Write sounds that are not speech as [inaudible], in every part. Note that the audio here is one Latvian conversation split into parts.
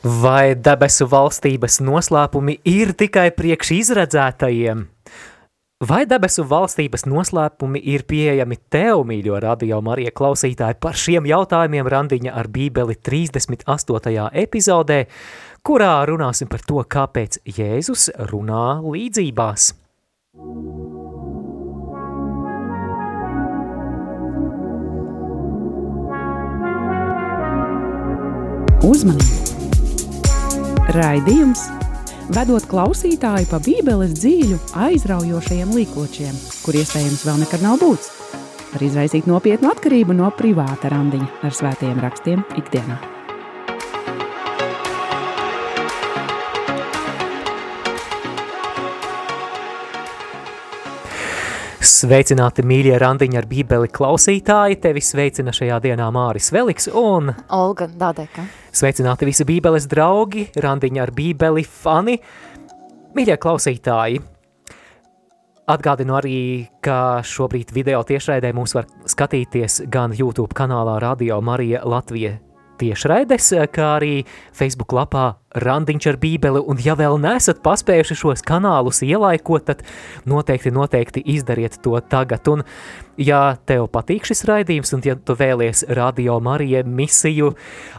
Vai debesu valstības noslēpumi ir tikai priekš izredzētajiem? Vai debesu valstības noslēpumi ir pieejami tev, mīļo radio Marija klausītāji? Par šiem jautājumiem randiņa ar bībeli 38. epizodē, kurā runāsim par to, kāpēc Jēzus runā līdzībās. Uzmanību! Raidījums, vedot klausītāju pa Bībeles dzīļu, aizraujošajiem līkločiem, kur iespējams vēl nekad nav būts, var izraisīt nopietnu atkarību no privāta randiņa ar svētajiem rakstiem ikdienā. Sveicināti, mīļie randiņi ar bībeli klausītāji! Tevi sveicina šajā dienā Māris Veliks un Olga Dadeka. Sveicināti visi bībeles draugi, randiņi ar bībeli fani! Mīļie klausītāji! Atgādinu arī, ka šobrīd video tiešraidē mūs var skatīties gan YouTube kanālā Radio Marija Latvija tiešraides, kā arī Facebook lapā Randiņš ar bībeli, un ja vēl nesat paspējuši šos kanālus ielaikot, tad noteikti, noteikti izdariet to tagad. Un, ja tev patīk šis raidījums, un ja tu vēlies Radio Marija misiju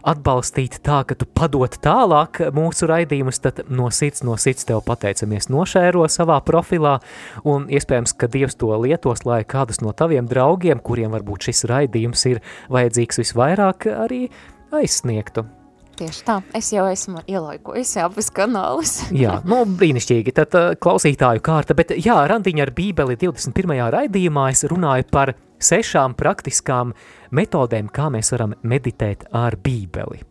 atbalstīt tā, ka tu padot tālāk mūsu raidījumus, tad no sirds, no sirds tev pateicamies nošēro savā profilā, un iespējams, ka Dievs to lietos, lai kādus no taviem draugiem, kuriem varbūt šis raidījums ir vajadzīgs visvairāk, arī aizsniegtu. Tieši tā, es jau esmu ielaikojusi abas kanālus. [laughs] jā, nu brīnišķīgi, tad uh, klausītāju kārta, bet jā, randiņa ar bībeli 21. raidījumā es runāju par sešām praktiskām metodēm, kā mēs varam meditēt ar bībeli.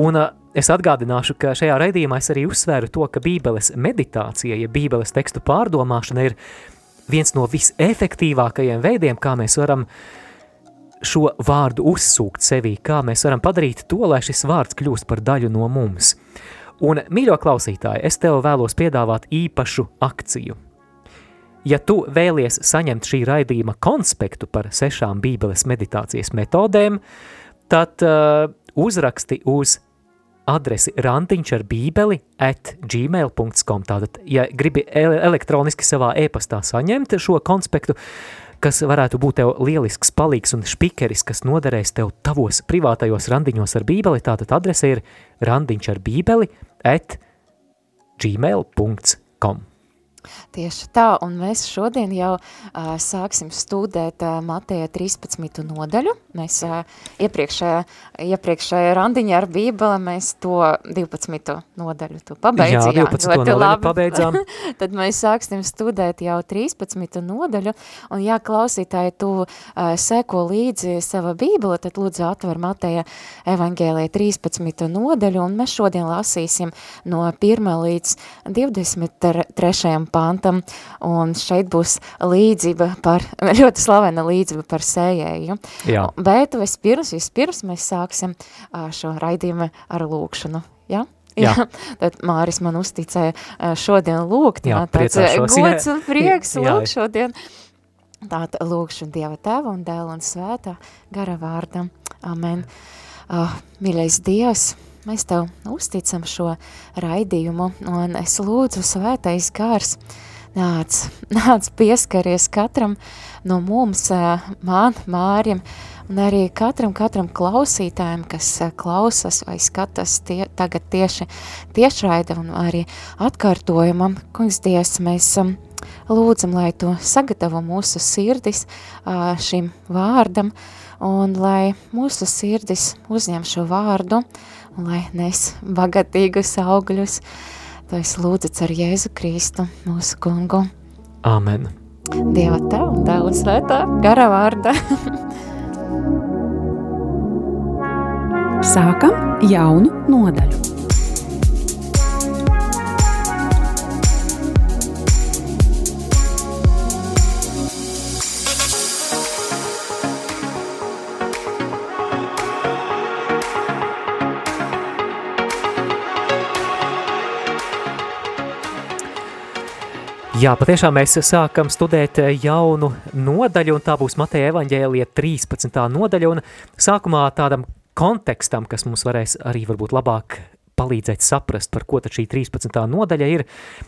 Un uh, es atgādināšu, ka šajā raidījumā es arī uzsvēru to, ka bībeles meditācija, ja bībeles tekstu pārdomāšana ir viens no visefektīvākajiem veidiem, kā mēs varam uh, šo vārdu uzsūkt sevī, kā mēs varam padarīt to, lai šis vārds kļūst par daļu no mums. Un, mīļo klausītāji, es tev vēlos piedāvāt īpašu akciju. Ja tu vēlies saņemt šī raidījuma konspektu par sešām bībeles meditācijas metodēm, tad uh, uzraksti uz adresi rantiņš ar bībeli at gmail.com. Tātad, ja gribi elektroniski savā e-pastā saņemt šo konspektu, uh, kas varētu būt tev lielisks palīgs un špikeris, kas noderēs tev tavos privātajos randiņos ar bībeli, tātad adrese ir randiņš ar bībeli at gmail.com. Tieši tā, un mēs šodien jau uh, sāksim studēt uh, Mateja 13. nodaļu. Mēs uh, iepriekšējā, iepriekšējā randiņā ar bībeli mēs to 12. nodaļu tu pabeidzījām. Jā, 12. nodaļu labi. pabeidzām. [laughs] Tad mēs sāksim studēt jau 13. nodaļu, un jā, klausītāji, tu uh, seko līdzi sava bībele, tad lūdzu atver Mateja evangēlija 13. nodaļu, un mēs šodien lasīsim no 1. līdz 23 pantam, un šeit būs līdzība par, [laughs] ļoti slavena līdzība par sējēju. Jā. Bet vispirms, vispirms mēs sāksim šo raidījumu ar lūkšanu, ja? Jā. jā, [laughs] tad Māris man uzticēja šodien lūgt, jā, tāds [laughs] gods un prieks lūgt šodien. Tātad lūkšu Dieva Tēva un Dēla un Svētā gara vārdam. Amen. Uh, mīļais Dievs, Mēs tev uzticam šo raidījumu, un es lūdzu svētais gars, nāc, nāc pieskaries katram no mums, man, Mārim, un arī katram, katram klausītājam, kas klausas vai skatas tie, tagad tieši tiešraida un arī atkārtojumam. Kungs Dievs, mēs lūdzam, lai tu sagatavo mūsu sirdis šim vārdam, un lai mūsu sirdis uzņem šo vārdu, un lai nes bagatīgus augļus. To es lūdzu ar Jēzu Kristu, mūsu kungu. Amen. Dieva tev un dēla svētā gara vārda. Sākam jaunu nodaļu. Jā, patiešām mēs sākam studēt jaunu nodaļu, un tā būs Mateja evaņģēlija 13. nodaļa, un sākumā tādam kontekstam, kas mums varēs arī varbūt labāk palīdzēt saprast, par ko tad šī 13. nodaļa ir.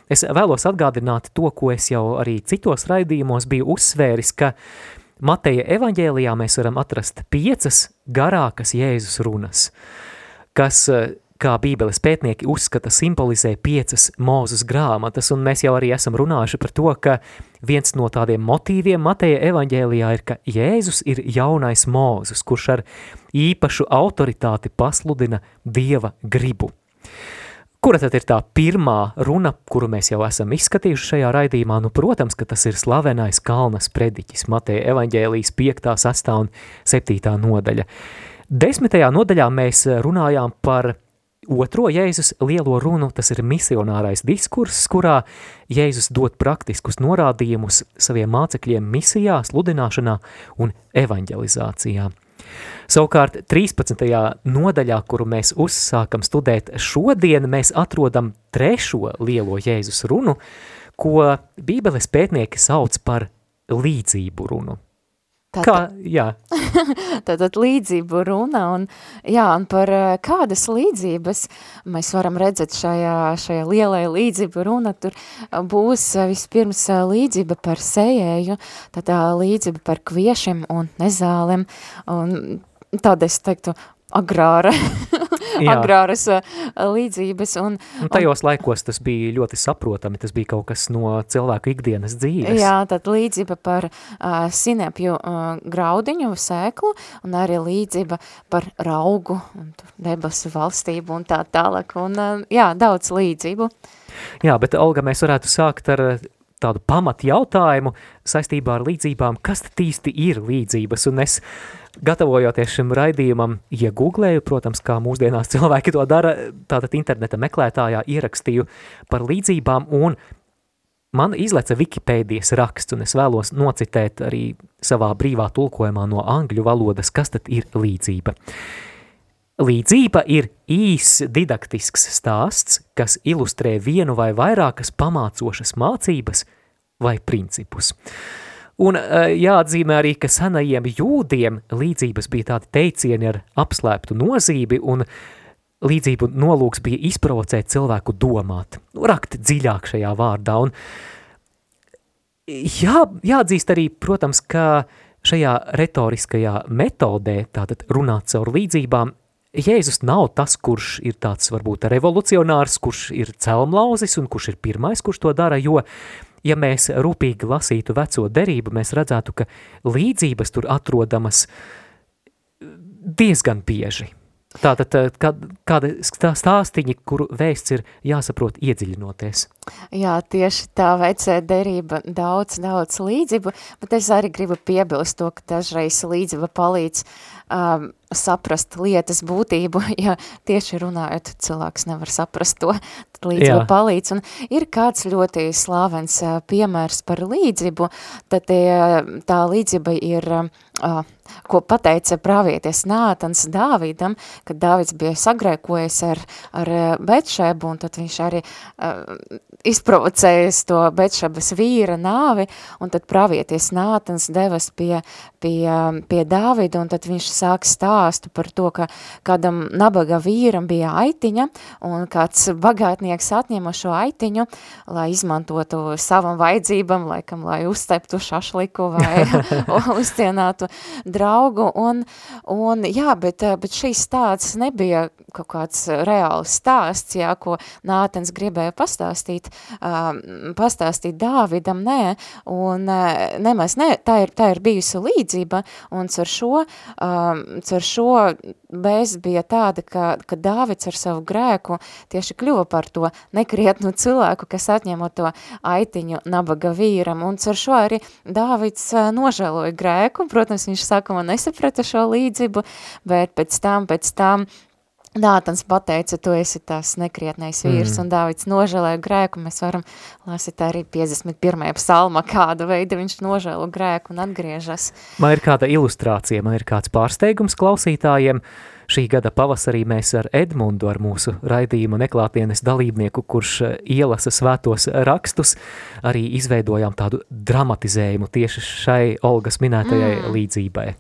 Es vēlos atgādināt to, ko es jau arī citos raidījumos biju uzsvēris, ka Mateja evaņģēlijā mēs varam atrast piecas garākas Jēzus runas, kas kā bībeles pētnieki uzskata, simbolizē piecas mūzes grāmatas, un mēs jau arī esam runājuši par to, ka viens no tādiem motīviem Mateja evaņģēlijā ir, ka Jēzus ir jaunais mūzes, kurš ar īpašu autoritāti pasludina Dieva gribu. Kura tad ir tā pirmā runa, kuru mēs jau esam izskatījuši šajā raidījumā? Nu, protams, ka tas ir slavenais Kalnas prediķis, Mateja evaņģēlijas 5., 6. un 7. nodaļa. Desmitajā nodaļā mēs runājām par otro Jēzus lielo runu, tas ir misionārais diskurss, kurā Jēzus dod praktiskus norādījumus saviem mācekļiem misijā, sludināšanā un evanģelizācijā. Savukārt 13. nodaļā, kuru mēs uzsākam studēt šodien, mēs atrodam trešo lielo Jēzus runu, ko bībeles pētnieki sauc par līdzību runu. Kā, jā. [laughs] Tātad līdzību runa un, jā, un par eh, kādas līdzības mēs varam redzēt šajā, šajā lielai līdzību runa, tur būs eh, vispirms eh, līdzība par sējēju, tad līdzība par kviešiem un nezālem, un tad es teiktu agrāra, [laughs] [laughs] agrāras līdzības. Un, un tajos un, laikos tas bija ļoti saprotami, tas bija kaut kas no cilvēku ikdienas dzīves. Jā, tad līdzība par uh, sinepju uh, graudiņu, sēklu, un arī līdzība par raugu, un debesu valstību un tā tālāk, un uh, jā, daudz līdzību. Jā, bet Olga, mēs varētu sākt ar tādu pamat jautājumu saistībā ar līdzībām, kas tad īsti ir līdzības, un es gatavojoties šim raidījumam, iegūglēju, protams, kā mūsdienās [laughs] cilvēki to dara, tātad interneta meklētājā ierakstīju par līdzībām un man izleca Wikipēdijas raksts, un es vēlos nocitēt arī savā brīvā tulkojumā no angļu valodas, kas tad ir līdzība. Līdzība ir īs didaktisks stāsts, kas ilustrē vienu vai vairākas pamācošas mācības vai principus. Un eh, jāatzīmē arī, ka senajiem jūdiem līdzības bija tādi teicieni ar apslēptu nozīmi, un līdzību nolūks bija izprovocēt cilvēku domāt, nu, rakt dziļāk šajā vārdā. Un jā, jāatzīst arī, protams, ka šajā retoriskajā metodē, tātad runāt caur līdzībām, Jēzus nav tas, kurš ir tāds varbūt revolucionārs, kurš ir celmlauzis un kurš ir pirmais, kurš to dara, jo uh, ja mēs rūpīgi lasītu veco derību, mēs redzētu, ka līdzības tur atrodamas diezgan bieži. Tātad kāda stāstiņa, kuru vēsts ir jāsaprot iedziļinoties. Jā, tieši tā vecē derība daudz, daudz līdzību, bet es arī gribu piebilst to, ka dažreiz līdzība palīdz um, saprast lietas būtību, [laughs] ja tieši runājot, cilvēks nevar saprast to, Jā. palīdz. Un ir kāds ļoti slavens uh, piemērs par līdzību, tad tie, tā līdzība ir uh, ko pateica pravieties Nātans Dāvidam, kad Dāvids bija sagrēkojies ar, ar Betšēbu, un tad viņš arī uh, izprovocējis to Betšabas vīra nāvi, un tad pravieties Nātans devas pie, pie, pie Dāvida, un tad viņš sāk stāstu par to, ka kādam nabaga vīram bija aitiņa, un kāds bagātnieks atņēma šo aitiņu, lai izmantotu savam vajadzībam, laikam, lai uzteptu šašliku vai [laughs] [laughs] uzcienātu draugu, un, un jā, bet, bet šīs stāsts nebija kaut kāds reāls stāsts, jā, ko Nātens gribēja pastāstīt, uh, pastāstīt Dāvidam, nē, un uh, nemaz, ne, tā ir, tā ir bijusi līdzība, un ar šo, uh, ar šo bez bija tāda, ka, ka Dāvids ar savu grēku tieši kļuva par to nekrietnu cilvēku, kas atņēma to aitiņu nabaga vīram, un ar šo arī Dāvids uh, nožēloja grēku, protams, viņš sākumā nesaprata šo līdzību, bet pēc tam, pēc tam Nātans pateica, tu esi tās nekrietnais vīrs, mm. un Dāvids nožēlēja grēku, mēs varam lasīt arī 51. psalma, kāda veida viņš nožēlo grēku un atgriežas. Man ir kāda ilustrācija, man ir kāds pārsteigums klausītājiem. Šī gada pavasarī mēs ar Edmundu, ar mūsu raidījuma neklātienes dalībnieku, kurš eh, ielasa svētos rakstus, arī izveidojām tādu dramatizējumu tieši šai Olgas minētajai mm. līdzībai.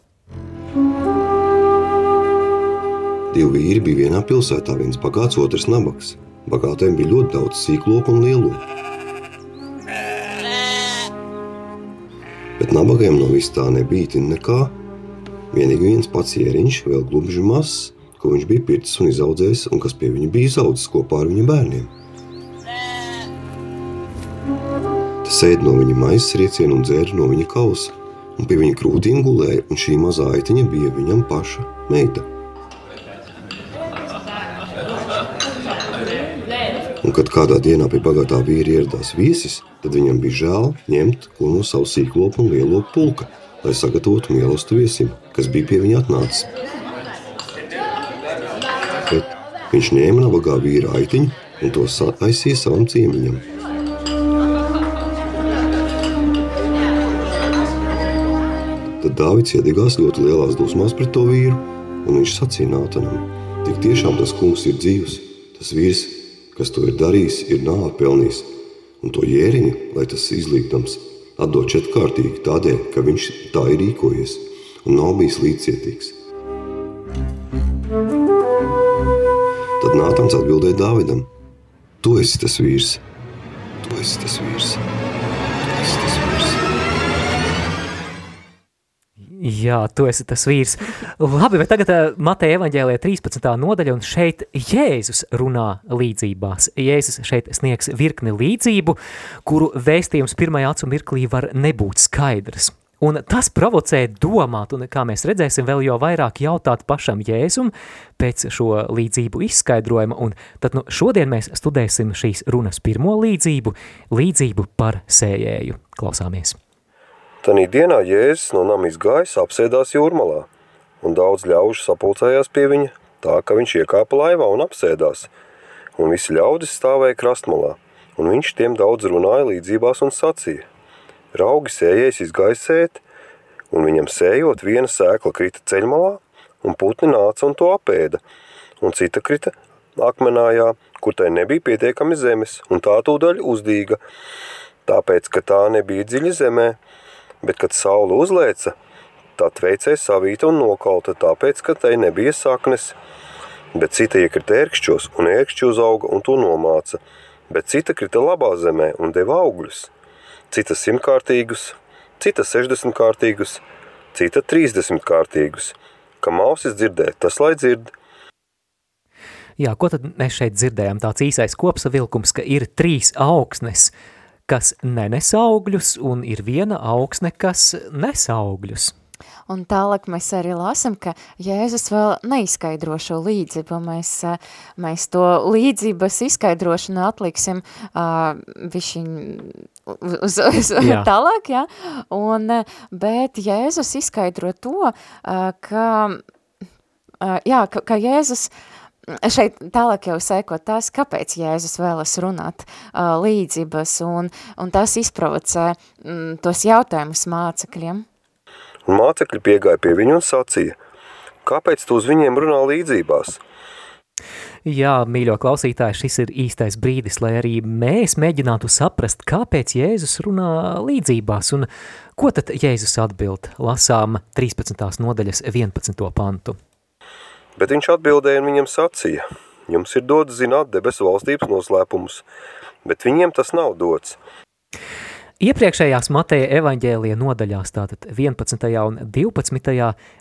Divi vīri bija vienā pilsētā, viens bagāts, otrs nabaks. Bagātiem bija ļoti daudz sīklopu un lielo. Bet nabagiem no vis tā nebija nekā. Vienīgi viens pats ieriņš, vēl glumži mazs, ko viņš bija pircis un izaudzējis, un kas pie viņa bija izaudzis kopā ar viņa bērniem. Tas ēd no viņa maizes rieciena un dzēra no viņa kausa, un pie viņa krūtīm gulēja, un šī mazā aitiņa bija viņam paša meita. Un, kad kādā dienā pie bagātā vīra ieradās viesis, tad viņam bija žēl ņemt ko no savu sīklopu un lielo pulka, lai sagatavotu mīlestību viesim, kas bija pie viņa atnācis bet viņš ņēma nabagā vīra aitiņu un to aizsīja savam ciemiņam. Tad Dāvids iedegās ļoti lielās dusmās pret to vīru, un viņš sacīja Nātanam, tik tiešām tas kungs ir dzīvs, tas vīrs, kas to ir darījis, ir nāvi pelnījis, un to jēriņu, lai tas izlīgdams, atdod četrkārtīgi tādēļ, ka viņš tā ir rīkojies un nav bijis līdzcietīgs. Tad Nātans atbildēja Dāvidam: Tu esi tas vīrs, tu esi tas vīrs. Jā, tu esi tas vīrs. Labi, bet tagad uh, Mateja evaņģēlē 13. nodaļa, un šeit Jēzus runā līdzībās. Jēzus šeit sniegs virkni līdzību, kuru vēstījums pirmajā acu mirklī var nebūt skaidrs. Un tas provocē domāt, un kā mēs redzēsim, vēl jau vairāk jautāt pašam Jēzum pēc šo līdzību izskaidrojuma, un tad nu, šodien mēs studēsim šīs runas pirmo līdzību, līdzību par sējēju. Klausāmies. Tanī dienā Jēzus no nama izgājis, apsēdās jūrmalā, un daudz ļaužu sapulcējās pie viņa, tā ka viņš iekāpa laivā un apsēdās, un visi ļaudis stāvēja krastmalā, un viņš tiem daudz runāja līdzībās un sacīja – Raugi sējējs izgaisēt, un viņam sējot viena sēkla krita ceļmalā, un putni nāca un to apēda, un cita krita akmenājā, kur tai nebija pietiekami zemes, un tā tūdaļ uzdīga, tāpēc, ka tā nebija dziļi zemē, bet, kad saule uzlēca, tā tveicēja savīta un nokalta, tāpēc, ka tai nebija saknes, bet cita iekrita ērkšķos, un ērkšķi uzauga un to nomāca, bet cita krita labā zemē un deva augļus citas simtkārtīgus, cita sešdesmitkārtīgus, cita trīsdesmitkārtīgus. Kam ausis dzirdē, tas lai dzird. Jā, ko tad mēs šeit dzirdējām? Tāds īsais kopsavilkums, ka ir trīs augsnes, kas nenes augļus, un ir viena augsne, kas nes augļus. Un tālāk mēs arī lasam, ka Jēzus vēl neizskaidro šo līdzību. Mēs, mēs to līdzības izskaidrošanu atliksim uh, višiņ uz, uz jā. tālāk, ja? Un, bet Jēzus izskaidro to, uh, ka, uh, jā, ka, ka Jēzus šeit tālāk jau sēko tas, kāpēc Jēzus vēlas runāt uh, līdzības, un, un tas izprovocē mm, tos jautājumus mācekļiem un mācekļi piegāja pie viņu un sacīja, kāpēc tu uz viņiem runā līdzībās? Jā, mīļo klausītāji, šis ir īstais brīdis, lai arī mēs mēģinātu saprast, kāpēc Jēzus runā līdzībās, un ko tad Jēzus atbild? Lasām 13. nodaļas 11. pantu. Bet viņš atbildēja un viņam sacīja, jums ir dots zināt debesu valstības noslēpumus, bet viņiem tas nav dots. Iepriekšējās Mateja evaņģēlija nodaļās, tātad 11. un 12.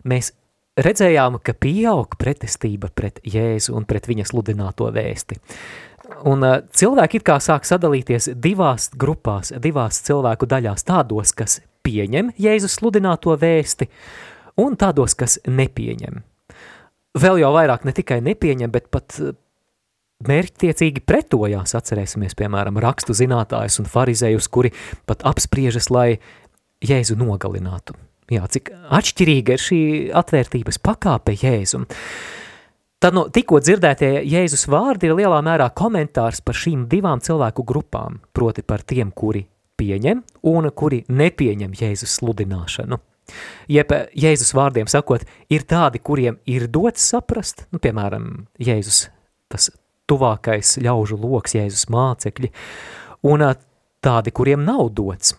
mēs redzējām, ka pieaug pretestība pret Jēzu un pret viņa sludināto vēsti. Un uh, cilvēki it kā sāk sadalīties divās grupās, divās cilvēku daļās, tādos, kas pieņem Jēzus sludināto vēsti, un tādos, kas nepieņem. Vēl jau vairāk ne tikai nepieņem, bet pat mērķtiecīgi pretojās, atcerēsimies, piemēram, rakstu zinātājus un farizējus, kuri pat apspriežas, lai Jēzu nogalinātu. Jā, cik atšķirīga ir šī atvērtības pakāpe Jēzum. Tad no tikko dzirdētie Jēzus vārdi ir lielā mērā komentārs par šīm divām cilvēku grupām, proti par tiem, kuri pieņem un kuri nepieņem Jēzus sludināšanu. Jeb Jēzus vārdiem sakot, ir tādi, kuriem ir dots saprast, nu, piemēram, Jēzus tas tuvākais ļaužu loks, Jēzus mācekļi, un tādi, kuriem nav dots.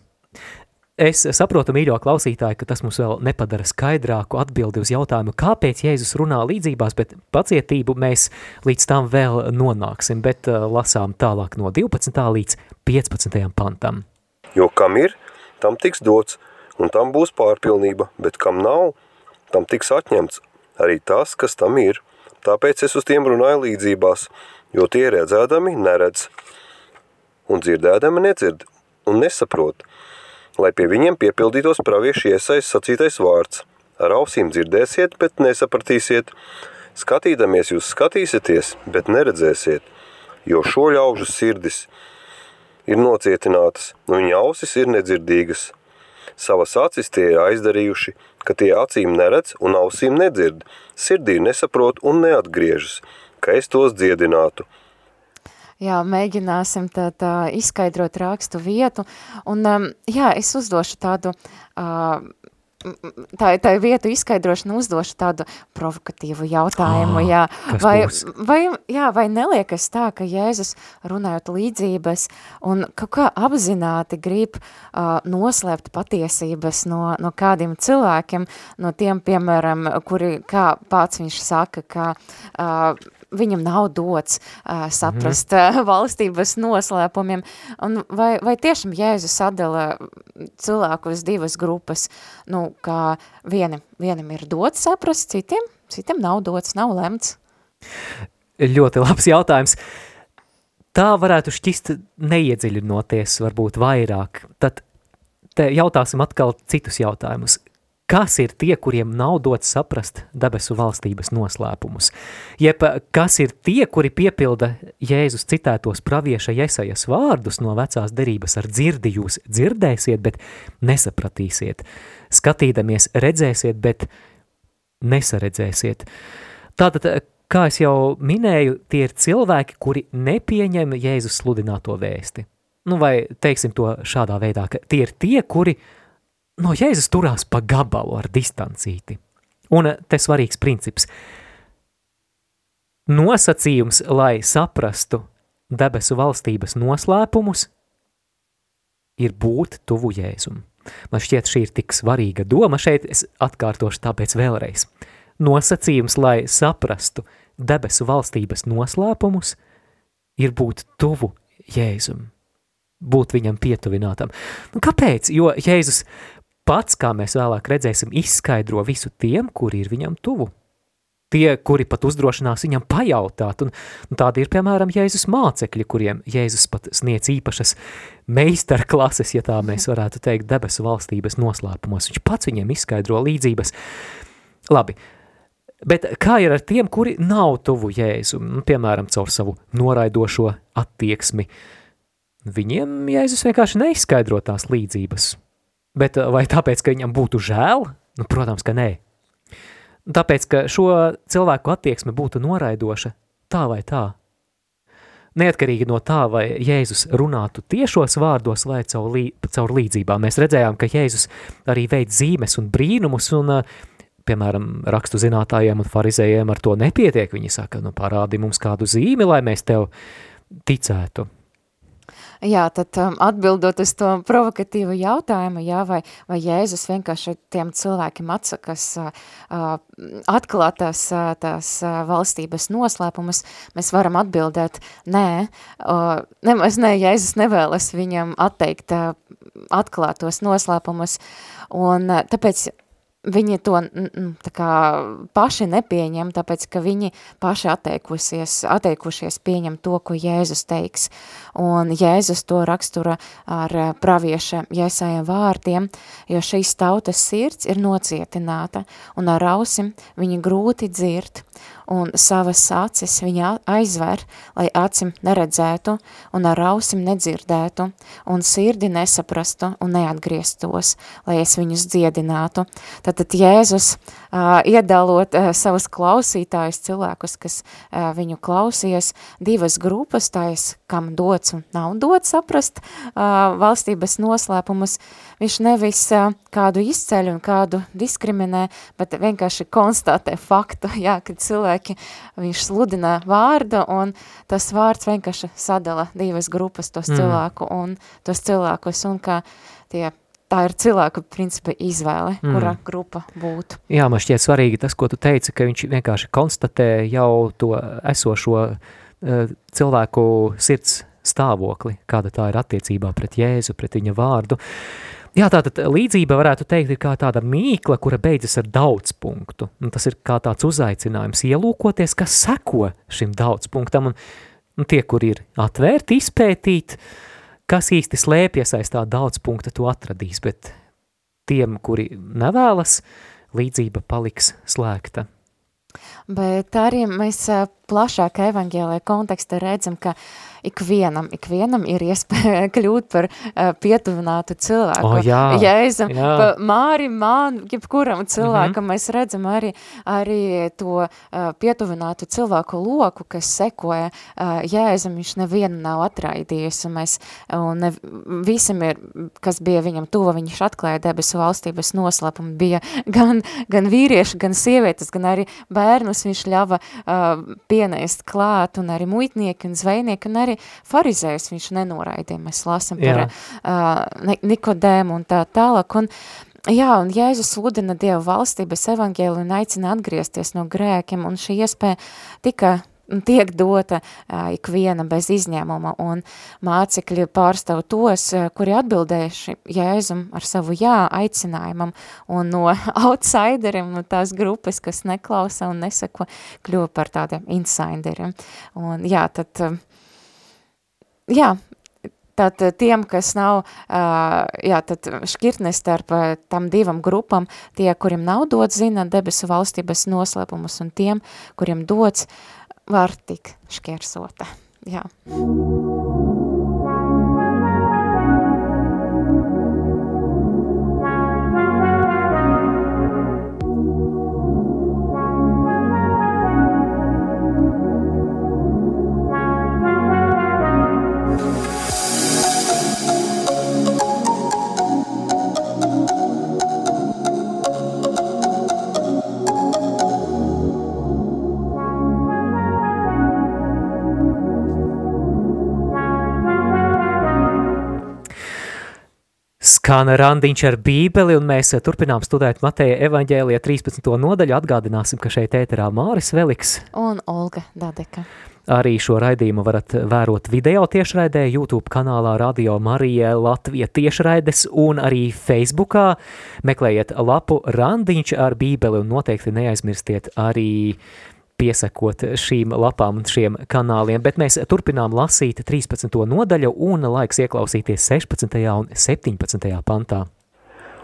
Es saprotu, mīļo klausītāji, ka tas mums vēl nepadara skaidrāku atbildi uz jautājumu, kāpēc Jēzus runā līdzībās, bet pacietību mēs līdz tam vēl nonāksim, bet lasām tālāk no 12. līdz 15. pantam. Jo kam ir, tam tiks dots, un tam būs pārpilnība, bet kam nav, tam tiks atņemts arī tas, kas tam ir. Tāpēc es uz tiem runāju līdzībās, jo tie redzēdami neredz, un dzirdēdami nedzird un nesaprot – lai pie viņiem piepildītos pravieši iesais sacītais vārds. Ar ausīm dzirdēsiet, bet nesapratīsiet. Skatīdamies jūs skatīsieties, bet neredzēsiet, jo šo ļaužu sirdis ir nocietinātas, un viņa ausis ir nedzirdīgas. Savas acis tie ir aizdarījuši, ka tie acīm neredz un ausīm nedzird, sirdī nesaprot un neatgriežas, ka es tos dziedinātu – jā, mēģināsim tā, tā izskaidrot rakstu vietu. Un, um, jā, es uzdošu tādu, uh, tā, tā vietu izskaidrošanu uzdošu tādu provokatīvu jautājumu, jā. Vai, vai, jā, vai neliekas tā, ka Jēzus runājot līdzības un kaut kā apzināti grib uh, noslēpt patiesības no, no kādiem cilvēkiem, no tiem, piemēram, kuri, kā pats viņš saka, ka uh, viņam nav dots uh, saprast mm [laughs] valstības noslēpumiem. Un vai, vai tiešām Jēzus sadala cilvēku uz divas grupas, nu, kā vieni, vienam ir dots saprast, citiem, citiem nav dots, nav lemts? Ļoti labs jautājums. Tā varētu šķist neiedziļinoties varbūt vairāk. Tad te jautāsim atkal citus jautājumus kas ir tie, kuriem nav dots saprast debesu valstības noslēpumus, jeb kas ir tie, kuri piepilda Jēzus citētos pravieša Jesajas vārdus no vecās derības ar dzirdi jūs dzirdēsiet, bet nesapratīsiet, skatīdamies redzēsiet, bet nesaredzēsiet. Tātad, kā es jau minēju, tie ir cilvēki, kuri nepieņem Jēzus sludināto vēsti. Nu, vai teiksim to šādā veidā, ka tie ir tie, kuri no Jēzus turās pa gabalu ar distancīti. Un te svarīgs princips. Nosacījums, lai saprastu debesu valstības noslēpumus, ir būt tuvu Jēzum. Man šķiet, šī ir tik svarīga doma šeit, es atkārtošu tāpēc vēlreiz. Nosacījums, lai saprastu debesu valstības noslēpumus, ir būt tuvu Jēzum, būt viņam pietuvinātam. Nu, kāpēc? Jo Jēzus pats, kā mēs vēlāk redzēsim, izskaidro visu tiem, kuri ir viņam tuvu. Tie, kuri pat uzdrošinās viņam pajautāt, un, un tādi ir, piemēram, Jēzus mācekļi, kuriem Jēzus pat sniedz īpašas meistarklases, ja tā mēs varētu teikt, debesu valstības noslēpumos. Viņš pats viņiem izskaidro līdzības. Labi, bet kā ir ar tiem, kuri nav tuvu Jēzu, nu, piemēram, caur savu noraidošo attieksmi? Viņiem Jēzus vienkārši neizskaidro tās līdzības, Bet eh, vai tāpēc, ka viņam būtu žēl? Nu, protams, ka nē. Tāpēc, ka šo cilvēku attieksme būtu noraidoša tā vai tā. Neatkarīgi no tā, vai Jēzus runātu tiešos vārdos vai caur, lī, caur līdzībām. Mēs redzējām, ka Jēzus arī veids zīmes un brīnumus, un, eh, piemēram, rakstu zinātājiem un farizējiem ar to nepietiek. Viņi saka, nu parādi mums kādu zīmi, lai mēs tev ticētu. Jā, tad um, atbildot uz to provokatīvu jautājumu, jā, vai, vai Jēzus vienkārši tiem cilvēkiem atsakas uh, atklāt tās, uh, tās uh, valstības noslēpumus, mēs varam atbildēt, nē, uh, nemaz nē, Jēzus nevēlas viņam atteikt uh, atklātos noslēpumus, un uh, tāpēc viņi to tā kā paši nepieņem, tāpēc, ka viņi paši atteikusies, atteikušies pieņem to, ko Jēzus teiks. Un Jēzus to rakstura ar eh, pravieša Jēsājiem vārdiem, jo šīs tautas sirds ir nocietināta, un ar ausim viņi grūti dzird, un savas acis viņa aizver, lai acim neredzētu, un ar ausim nedzirdētu, un sirdi nesaprastu un neatgrieztos, lai es viņus dziedinātu. Tātad Jēzus, uh, iedalot uh, savus klausītājus, cilvēkus, kas uh, viņu klausies, divas grupas, tais, kam dots un nav dots saprast uh, valstības noslēpumus, viņš nevis uh, kādu izceļ un kādu diskriminē, bet vienkārši konstatē faktu, jā, kad cilvēki, viņš sludina vārdu un tas vārds vienkārši sadala divas grupas tos mm. cilvēku un tos cilvēkus un kā tie tā ir cilvēka principa izvēle, mm. kura grupa būtu. Jā, man šķiet svarīgi tas, ko tu teici, ka viņš vienkārši konstatē jau to esošo uh, cilvēku sirds stāvokli, kāda tā ir attiecībā pret Jēzu, pret viņa vārdu. Jā, tātad līdzība varētu teikt ir kā tāda mīkla, kura beidzas ar daudz punktu. Un tas ir kā tāds uzaicinājums ielūkoties, kas seko šim daudz punktam. Un, un tie, kur ir atvērti, izpētīt, uh, kas īsti slēpjas aiz tā daudz punkta, to atradīs, bet tiem, kuri nevēlas, līdzība paliks slēgta. Bet arī mēs plašāk evaņģēlē kontekstā redzam, ka ikvienam, ikvienam ir iespēja [laughs] kļūt par uh, pietuvinātu cilvēku. Oh, jā, Jēzum, jā. Pa Māri, man, jebkuram cilvēkam mm -hmm. mēs redzam arī, arī to uh, pietuvinātu cilvēku loku, kas sekoja uh, Jēzum, viņš nevienu nav atraidījis, un mēs, un ne, visam ir, kas bija viņam tuva, viņš atklāja debesu valstības noslēpumu, bija [laughs] gan, gan vīrieši, gan sievietes, gan arī bērnus viņš ļava uh, pienēst klāt, un arī muitnieki un zvejnieki, un arī farizējus viņš nenoraidīja. Mēs lasam par uh, Nikodēmu un tā tālāk. Un, Jā, un Jēzus sludina Dievu valstības evangēlu un aicina atgriezties no grēkiem, un šī iespēja tika tiek dota ikviena bez izņēmuma, un mācekļi pārstāv tos, kuri atbildējuši Jēzum ar savu jā aicinājumam, un no [laughs] outsideriem, no tās grupas, kas neklausa un nesako, kļuva par tādiem insideriem. Un jā, tad, jā, Tad tiem, kas nav jā, tad šķirtnes starp tam divam grupam, tie, kuriem nav dots zina debesu valstības noslēpumus, un tiem, kuriem dots uh, var tik šķērsota. Skan randiņš ar bībeli, un mēs eh, turpinām studēt Mateja evaņģēlija 13. nodaļu. Atgādināsim, ka šeit ēterā Māris Veliks. Un Olga Dadeka. Arī šo raidījumu varat vērot video tiešraidē, YouTube kanālā Radio Marija Latvija tiešraides un arī Facebookā. Meklējiet lapu randiņš ar bībeli un noteikti neaizmirstiet arī piesakot šīm lapām un šiem kanāliem, bet mēs turpinām lasīt 13. nodaļu un laiks ieklausīties 16. un 17. pantā.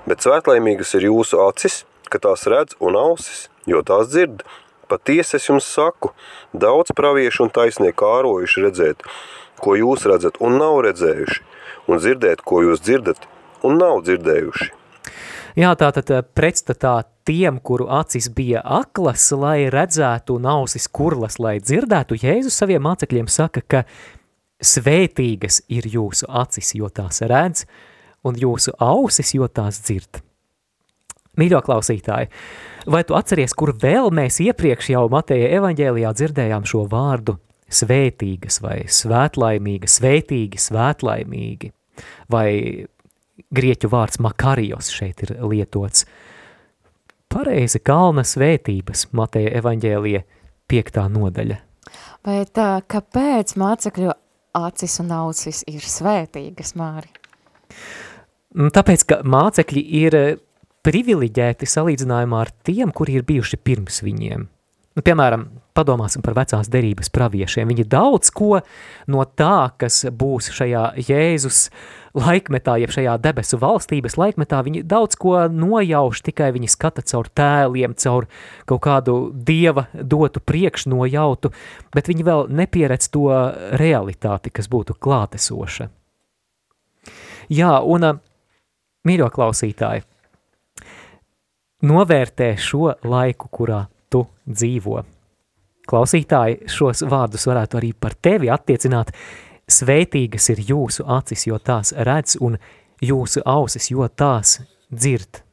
Bet svētlaimīgas ir jūsu acis, ka tās redz un ausis, jo tās dzird. Patiesi es jums saku, daudz praviešu un taisnieku kārojuši redzēt, ko jūs redzat un nav redzējuši, un dzirdēt, ko jūs dzirdat un nav dzirdējuši. Jā, tātad pretstatā tiem, kuru acis bija aklas, lai redzētu un ausis kurlas, lai dzirdētu, Jēzus saviem mācekļiem saka, ka svētīgas ir jūsu acis, jo tās redz, un jūsu ausis, jo tās dzird. Mīļo klausītāji, vai tu atceries, kur vēl mēs iepriekš jau Mateja evaņģēlijā dzirdējām šo vārdu svētīgas vai svētlaimīga, svētīgi, svētlaimīgi, vai grieķu vārds makarijos šeit ir lietots – pareizi kalna svētības Mateja evaņģēlija piektā nodaļa. Bet kāpēc mācekļu acis un ausis ir svētīgas, Māri? Nu, tāpēc, ka mācekļi ir privileģēti salīdzinājumā ar tiem, kuri ir bijuši pirms viņiem. Nu, piemēram, padomāsim par vecās derības praviešiem. Viņi daudz ko no tā, kas būs šajā Jēzus laikmetā, jeb šajā debesu valstības laikmetā, viņi daudz ko nojauš, tikai viņi skata caur tēliem, caur kaut kādu dieva dotu priekšnojautu, bet viņi vēl nepieredz to realitāti, kas būtu klātesoša. Jā, un mīļo klausītāji, novērtē šo laiku, kurā tu dzīvo. Klausītāji, šos vārdus varētu arī par tevi attiecināt. Svētīgas ir jūsu acis, jo tās redz, un jūsu ausis, jo tās dzird.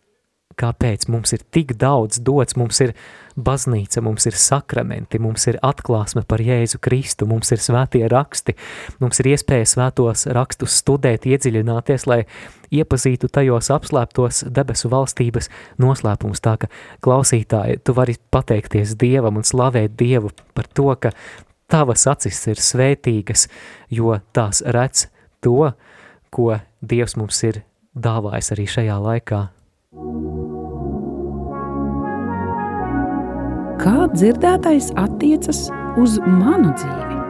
Kāpēc mums ir tik daudz dots, mums ir baznīca, mums ir sakramenti, mums ir atklāsme par Jēzu Kristu, mums ir svētie raksti, mums ir iespēja svētos rakstus studēt, iedziļināties, lai iepazītu tajos apslēptos debesu valstības noslēpumus. Tā ka klausītāji, tu vari pateikties Dievam un slavēt Dievu par to, ka tavas acis ir svētīgas, jo tās redz to, ko Dievs mums ir dāvājis arī šajā laikā. Kā dzirdētais attiecas uz manu dzīvi?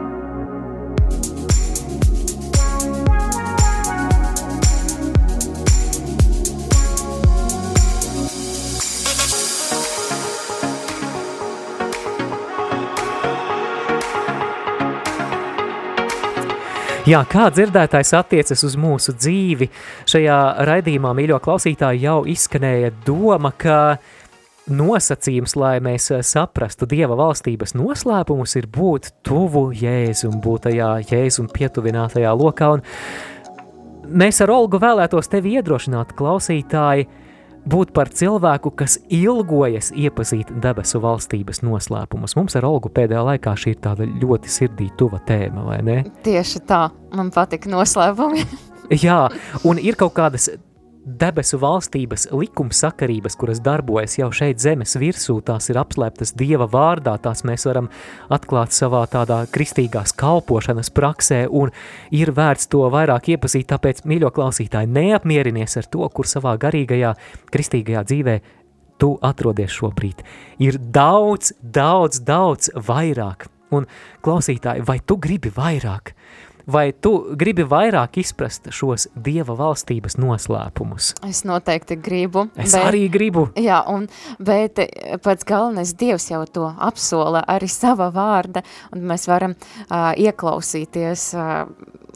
Jā, kā dzirdētājs attiecas uz mūsu dzīvi, šajā raidījumā, mīļo klausītāji, jau izskanēja doma, ka nosacījums, lai mēs saprastu Dieva valstības noslēpumus, ir būt tuvu Jēzum, būt tajā Jēzum pietuvinātajā lokā, un mēs ar Olgu vēlētos tevi iedrošināt, klausītāji, būt par cilvēku, kas ilgojas iepazīt debesu valstības noslēpumus. Mums ar Olgu pēdējā laikā šī ir tāda ļoti sirdī tuva tēma, vai ne? Tieši tā, man patika noslēpumi. Jā, un ir kaut kādas debesu valstības likumsakarības, kuras darbojas jau šeit zemes virsū, tās ir apslēptas Dieva vārdā, tās mēs varam atklāt savā tādā kristīgās kalpošanas praksē, un ir vērts to vairāk iepazīt, tāpēc, mīļo klausītāji, neapmierinies ar to, kur savā garīgajā, kristīgajā dzīvē tu atrodies šobrīd. Ir daudz, daudz, daudz vairāk, un klausītāji, vai tu gribi vairāk? Vai tu gribi vairāk izprast šos Dieva valstības noslēpumus? Es noteikti gribu. Es bet, arī gribu. Jā, un, bet pats galvenais Dievs jau to apsola arī sava vārda, un mēs varam uh, ieklausīties uh,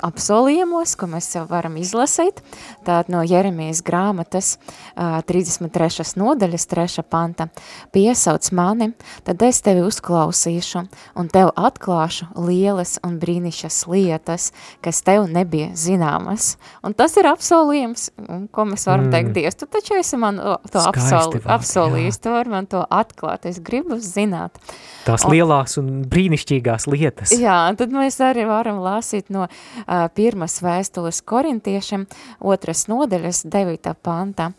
apsolījumos, ko mēs jau varam izlasīt. Tātad no Jeremijas grāmatas uh, 33. nodaļas 3. panta. Piesauc mani, tad es tevi uzklausīšu un tev atklāšu lielas un brīnišas lietas, kas tev nebija zināmas. Un tas ir apsolījums, ko mēs varam mm. teikt, Dievs, tu taču esi man to apsoli, apsolījis, tu vari man to atklāt, es gribu zināt. Tās un, lielās un brīnišķīgās lietas. Jā, tad mēs arī varam lasīt no uh, pirmas vēstules korintiešiem, otras nodaļas, 9. pantā.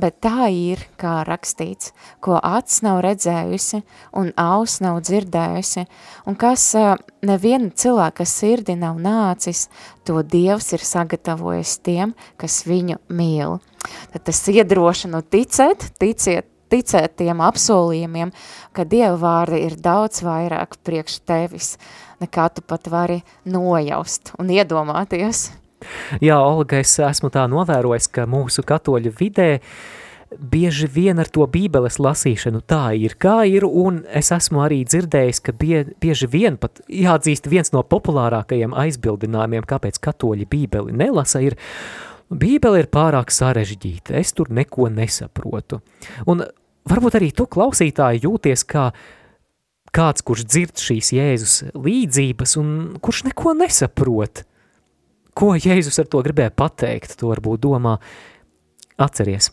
Bet tā ir, kā rakstīts, ko acs nav redzējusi un aus nav dzirdējusi, un kas neviena cilvēka sirdi nav nācis, to Dievs ir sagatavojis tiem, kas viņu mīl. Tad tas iedrošina ticēt, ticiet, ticēt tiem apsolījumiem, ka Dieva vārdi ir daudz vairāk priekš tevis, nekā tu pat vari nojaust un iedomāties. Jā, Olga, es esmu tā novērojis, ka mūsu katoļu vidē bieži vien ar to bībeles lasīšanu tā ir, kā ir, un es esmu arī dzirdējis, ka bie, bieži vien pat jāatzīst viens no populārākajiem aizbildinājumiem, kāpēc katoļi bībeli nelasa, ir Bībele ir pārāk sarežģīta, es tur neko nesaprotu. Un varbūt arī tu klausītāji jūties kā kāds, kurš dzird šīs Jēzus līdzības un kurš neko nesaprot. Ko Jēzus ar to gribēja pateikt, to varbūt domā. Atceries,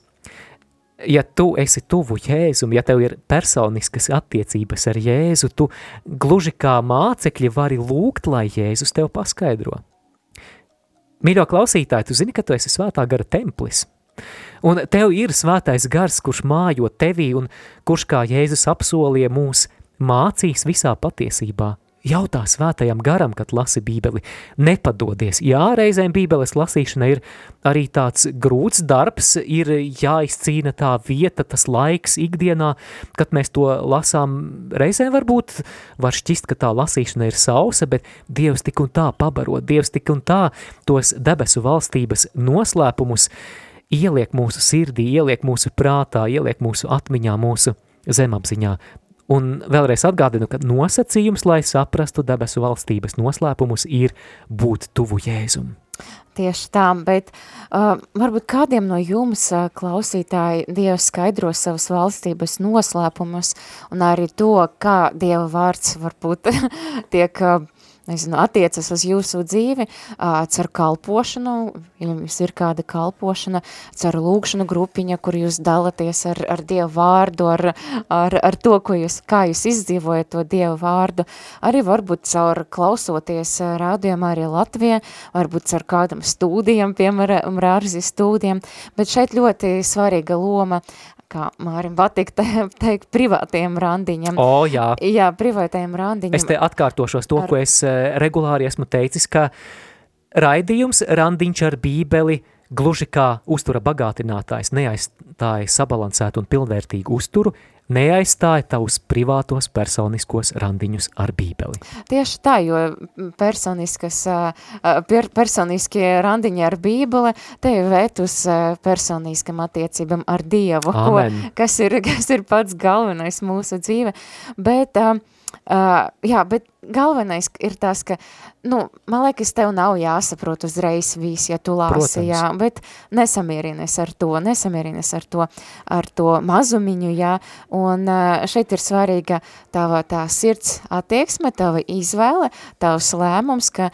ja tu esi tuvu Jēzum, ja tev ir personiskas attiecības ar Jēzu, tu gluži kā mācekļi vari lūgt, lai Jēzus tev paskaidro. Mīļo klausītāji, tu zini, ka tu esi svētā gara templis – Un tev ir svētais gars, kurš mājo tevī un kurš, kā Jēzus apsolīja, mūs mācīs visā patiesībā. Jautā svētajam garam, kad lasi bībeli, nepadodies. Jā, reizēm bībeles lasīšana ir arī tāds grūts darbs, ir jāizcīna tā vieta, tas laiks ikdienā, kad mēs to lasām. Reizēm varbūt var šķist, ka tā lasīšana ir sausa, bet Dievs tik un tā pabaro, Dievs tik un tā tos debesu valstības noslēpumus ieliek mūsu sirdī, ieliek mūsu prātā, ieliek mūsu atmiņā, mūsu zemapziņā. Un vēlreiz atgādinu, ka nosacījums, lai saprastu debesu valstības noslēpumus, ir būt tuvu Jēzum. Tieši tā, bet uh, varbūt kādiem no jums uh, klausītāji Dievs skaidro savas valstības noslēpumus un arī to, kā Dieva vārds varbūt [laughs] tiek uh, nezinu, attiecas uz jūsu dzīvi, cer kalpošanu, ja jums ir kāda kalpošana, cer lūkšanu grupiņa, kur jūs dalaties ar, ar Dievu vārdu, ar, ar, ar to, ko jūs, kā jūs izdzīvojat to Dievu vārdu, arī varbūt caur klausoties rādījumā arī Latvijā, varbūt caur kādam stūdijam, piemēram, rārzi stūdiem, bet šeit ļoti svarīga loma kā Mārim patīk te, teikt, privātiem randiņam. O, jā. Jā, privātajiem randiņam. Es te atkārtošos to, ar... ko es uh, regulāri esmu teicis, ka raidījums randiņš ar bībeli gluži kā uztura bagātinātājs neaizstāja sabalansētu un pilnvērtīgu uzturu, neaizstāja tavus privātos personiskos randiņus ar bībeli. Tieši tā, jo personiskas, per, personiskie randiņi ar bībeli tevi vēt uz personiskam attiecībam ar Dievu, ko, kas, ir, [laughs] kas ir pats galvenais mūsu dzīve. Bet uh, Uh, jā, bet galvenais ir tas, ka, nu, man liekas, tev nav jāsaprot uzreiz viss, ja tu lāsi, Protams. jā, bet nesamierinies ar to, nesamierinies ar to, ar to mazumiņu, jā, un uh, šeit ir svarīga tava tā sirds attieksme, tava izvēle, tavs lēmums, ka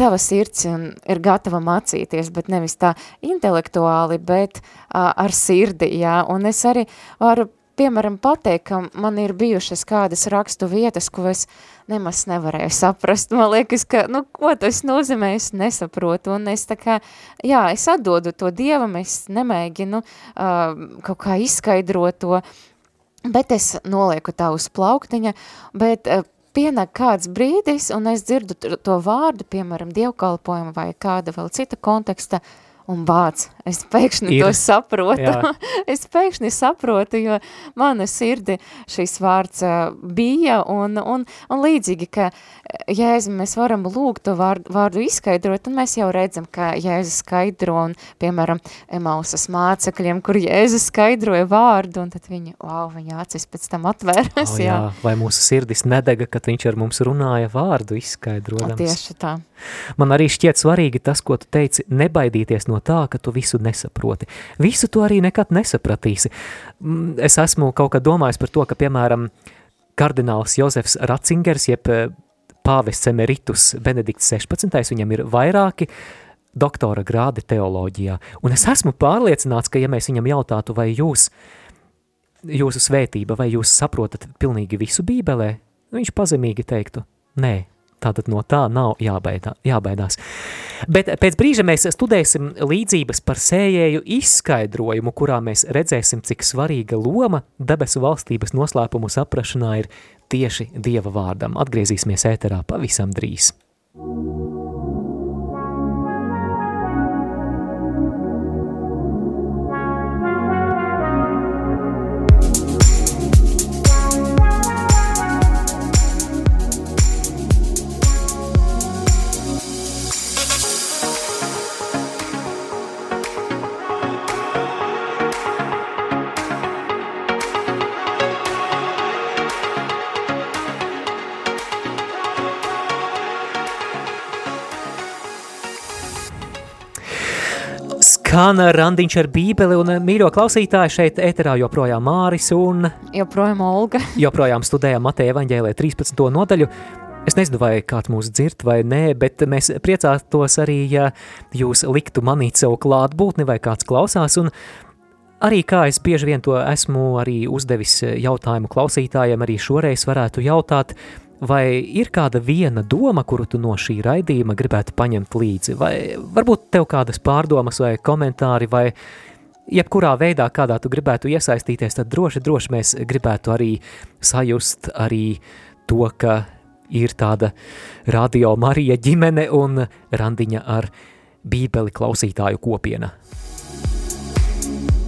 tava sirds ir gatava mācīties, bet nevis tā intelektuāli, bet uh, ar sirdi, jā, un es arī varu piemēram, pateikt, ka man ir bijušas kādas rakstu vietas, ko es nemaz nevarēju saprast. Man liekas, ka, nu, ko tas nozīmē, es nesaprotu, un es tā kā, jā, es atdodu to Dievam, es nemēģinu uh, kaut kā izskaidrot to, bet es nolieku tā uz plauktiņa, bet uh, pienāk kāds brīdis, un es dzirdu to vārdu, piemēram, dievkalpojumu vai kāda vēl cita konteksta, uh, un bāc, es pēkšņi ir. to saprotu. [laughs] es pēkšņi saprotu, jo mana sirdi šis vārds bija, un, un, un līdzīgi, ka Jēzu mēs varam lūgt to vārdu, vārdu izskaidrot, un mēs jau redzam, ka Jēzus skaidro, un, piemēram, Emausas mācekļiem, kur Jēzus skaidroja vārdu, un tad viņi, wow, viņa acis pēc tam atvēras, oh, jā. jā. Vai mūsu sirdis nedega, kad viņš ar mums runāja vārdu izskaidrodams? Tieši tā. Man arī šķiet svarīgi tas, ko tu teici, nebaidīties no tā, ka tu visu nesaproti. Visu tu arī nekad nesapratīsi. Mm, es esmu kaut kad domājis par to, ka, piemēram, kardināls Jozefs Ratzingers, jeb eh, pāvests emeritus Benedikts 16. viņam ir vairāki doktora grādi teoloģijā. Un es esmu pārliecināts, ka ja mēs viņam jautātu, vai jūs, jūsu svētība, vai jūs saprotat pilnīgi visu bībelē, viņš pazemīgi teiktu, nē, Tātad no tā nav jābaidā, jābaidās. Bet pēc brīža mēs studēsim līdzības par sējēju izskaidrojumu, kurā mēs redzēsim, cik svarīga loma debesu valstības noslēpumu saprašanā ir tieši Dieva vārdam. Atgriezīsimies ēterā pavisam drīz. Skan randiņš ar bībeli un mīļo klausītāji šeit eterā joprojām Māris un... Joprojām Olga. [laughs] joprojām studējām Mateja evaņģēlē 13. nodaļu. Es nezinu, vai kāds mūs dzird vai nē, bet mēs priecātos arī, ja jūs liktu manīt savu klātbūtni vai kāds klausās un Arī kā es bieži vien to esmu arī uzdevis jautājumu klausītājiem, arī šoreiz varētu jautāt, vai ir kāda viena doma, kuru tu no šī raidījuma gribētu paņemt līdzi, vai varbūt tev kādas pārdomas vai komentāri, vai jebkurā veidā, kādā tu gribētu iesaistīties, tad droši, droši mēs gribētu arī sajust arī to, ka ir tāda radio Marija ģimene un randiņa ar bībeli klausītāju kopiena.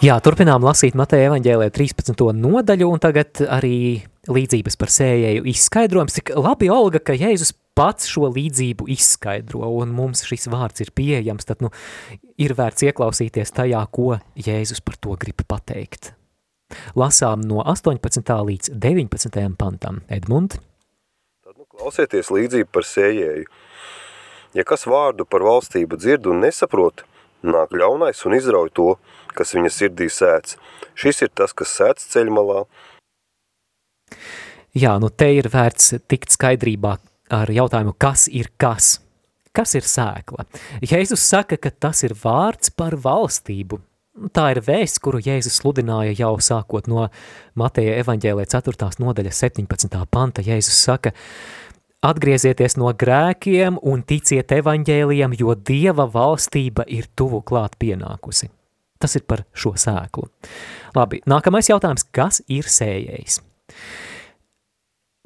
Jā, turpinām lasīt Mateja evaņģēlē 13. nodaļu, un tagad arī līdzības par sējēju izskaidrojums, cik labi, Olga, ka Jēzus pats šo līdzību izskaidro, un mums šis vārds ir pieejams, tad nu, ir vērts ieklausīties tajā, ko Jēzus par to grib pateikt. Lasām no 18. līdz 19. pantam. Edmund? Tad nu klausieties līdzību par sējēju. Ja kas vārdu par valstību dzird un nesaprot, nāk ļaunais un izrauj to, kas viņa sirdī sēts. Šis ir tas, kas sēts ceļmalā. Jā, nu te ir vērts tikt skaidrībā ar jautājumu, kas ir kas? Kas ir sēkla? Jēzus saka, ka tas ir vārds par valstību. Tā ir vēsts, kuru Jēzus sludināja jau sākot no Mateja evaņģēlē 4. nodaļa 17. panta. Jēzus saka, atgriezieties no grēkiem un ticiet evaņģēlijam, jo Dieva valstība ir tuvu klāt pienākusi. Tas ir par šo sēklu. Labi, nākamais jautājums, kas ir sējējs?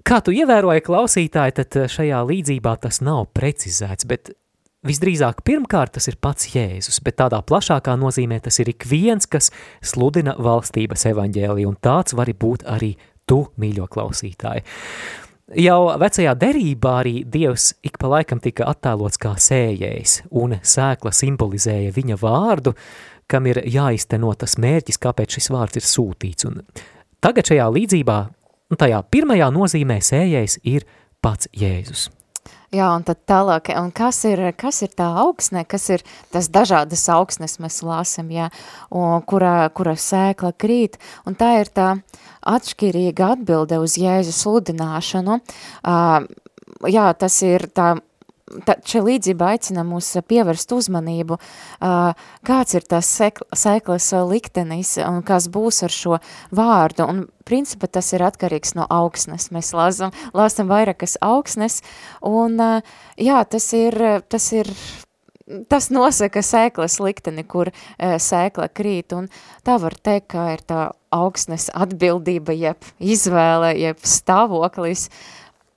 Kā tu ievēroji klausītāji, tad eh, šajā līdzībā tas nav precizēts, bet visdrīzāk pirmkārt tas ir pats Jēzus, bet tādā plašākā nozīmē tas ir ik viens, kas sludina valstības evaņģēliju, un tāds var būt arī tu, mīļo klausītāji. Jau vecajā derībā arī Dievs ik pa laikam tika attēlots kā sējējs, un sēkla simbolizēja viņa vārdu, kam ir jāizteno tas mērķis, kāpēc šis vārds ir sūtīts. Un tagad šajā līdzībā tajā pirmajā nozīmē sējais ir pats Jēzus. Jā, un tad tālāk, un kas ir, kas ir tā augsne, kas ir tas dažādas augsnes mēs lāsam, jā, un kura, kura sēkla krīt, un tā ir tā atšķirīga atbilde uz Jēzus sludināšanu, uh, jā, tas ir tā šī līdzība aicina mūs pievērst uzmanību, kāds ir tas sēklas liktenis un kas būs ar šo vārdu. Un principā tas ir atkarīgs no augsnes. Mēs lasam, lasam vairākas augsnes, un jā, tas ir, tas ir tas nosaka sēklas likteni, kur e, sēkla krīt, un tā var teikt, ka ir tā augsnes atbildība, jeb izvēle, jeb stāvoklis,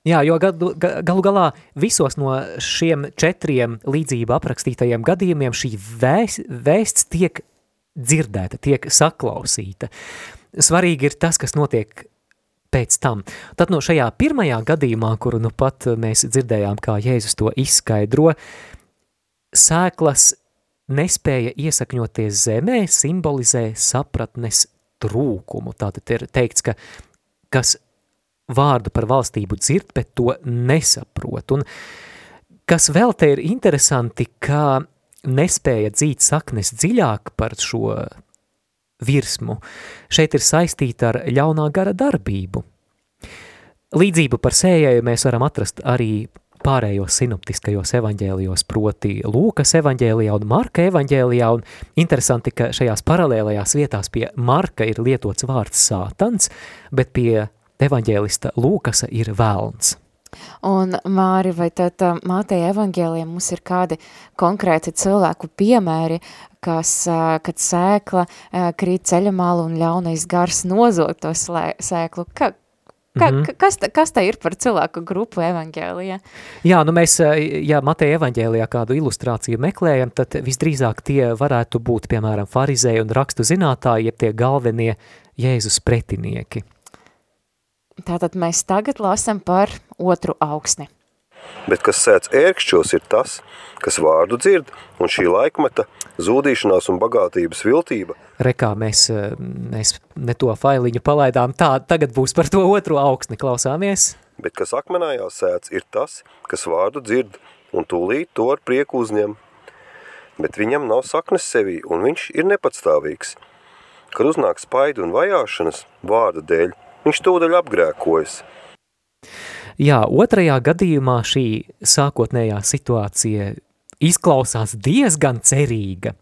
Jā, jo galu, galu galā visos no šiem četriem līdzību aprakstītajiem gadījumiem šī vēst, vēsts tiek dzirdēta, tiek saklausīta. Svarīgi ir tas, kas notiek pēc tam. Tad no šajā pirmajā gadījumā, kuru nu pat mēs dzirdējām, kā Jēzus to izskaidro, sēklas nespēja iesakņoties zemē, simbolizē sapratnes trūkumu. Tātad ir teikts, ka kas vārdu par valstību dzird, bet to nesaprot. Un kas vēl te ir interesanti, ka nespēja dzīt saknes dziļāk par šo virsmu, šeit ir saistīta ar ļaunā gara darbību. Līdzību par sējēju mēs varam atrast arī pārējos sinoptiskajos evaņģēlijos, proti Lūkas evaņģēlijā un Marka evaņģēlijā, un interesanti, ka šajās paralēlajās vietās pie Marka ir lietots vārds sātans, bet pie evaņģēlista Lūkasa ir vēlns. Un, Māri, vai tad Māteja evaņģēlijā mums ir kādi konkrēti cilvēku piemēri, kas, kad sēkla krīt ceļamālu un ļaunais gars nozog to sēklu? Ka, Ka, mm -hmm. kas, kas tā ir par cilvēku grupu evaņģēlijā? Jā, nu mēs, ja Mateja evaņģēlijā kādu ilustrāciju meklējam, tad visdrīzāk tie varētu būt, piemēram, farizēji un rakstu zinātāji, jeb tie galvenie Jēzus pretinieki. Tātad mēs tagad lasam par otru augsni. Bet kas sēdz ērkšķos ir tas, kas vārdu dzird, un šī laikmeta zūdīšanās un bagātības viltība. Rekā mēs, eh, mēs ne to failiņu palaidām, tā tagad būs par to otru augsni, klausāmies. Bet kas akmenājā sēdz ir tas, kas vārdu dzird, un tūlīt to ar prieku uzņem. Bet viņam nav saknes sevī, un viņš ir nepatstāvīgs. Kad uznāk spaidi un vajāšanas vārda dēļ, viņš tūdaļ apgrēkojas. Jā, otrajā gadījumā šī sākotnējā situācija izklausās diezgan cerīga.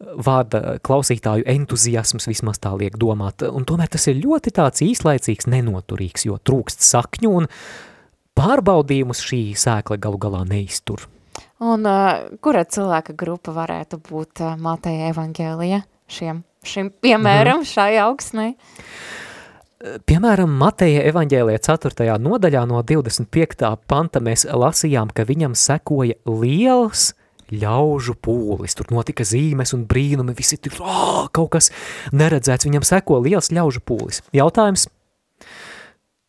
Vārda klausītāju entuziasms vismaz tā liek domāt, un tomēr tas ir ļoti tāds īslaicīgs, nenoturīgs, jo trūkst sakņu un pārbaudījumus šī sēkla galu galā neiztur. Un uh, kura cilvēka grupa varētu būt uh, Mātēja evangēlija šiem, šim piemēram, mm -hmm. šai augsnei? Piemēram, Mateja evaņģēlē 4. nodaļā no 25. panta mēs lasījām, ka viņam sekoja liels ļaužu pūlis. Tur notika zīmes un brīnumi, visi tur ā, kaut kas neredzēts. Viņam seko liels ļaužu pūlis. Jautājums,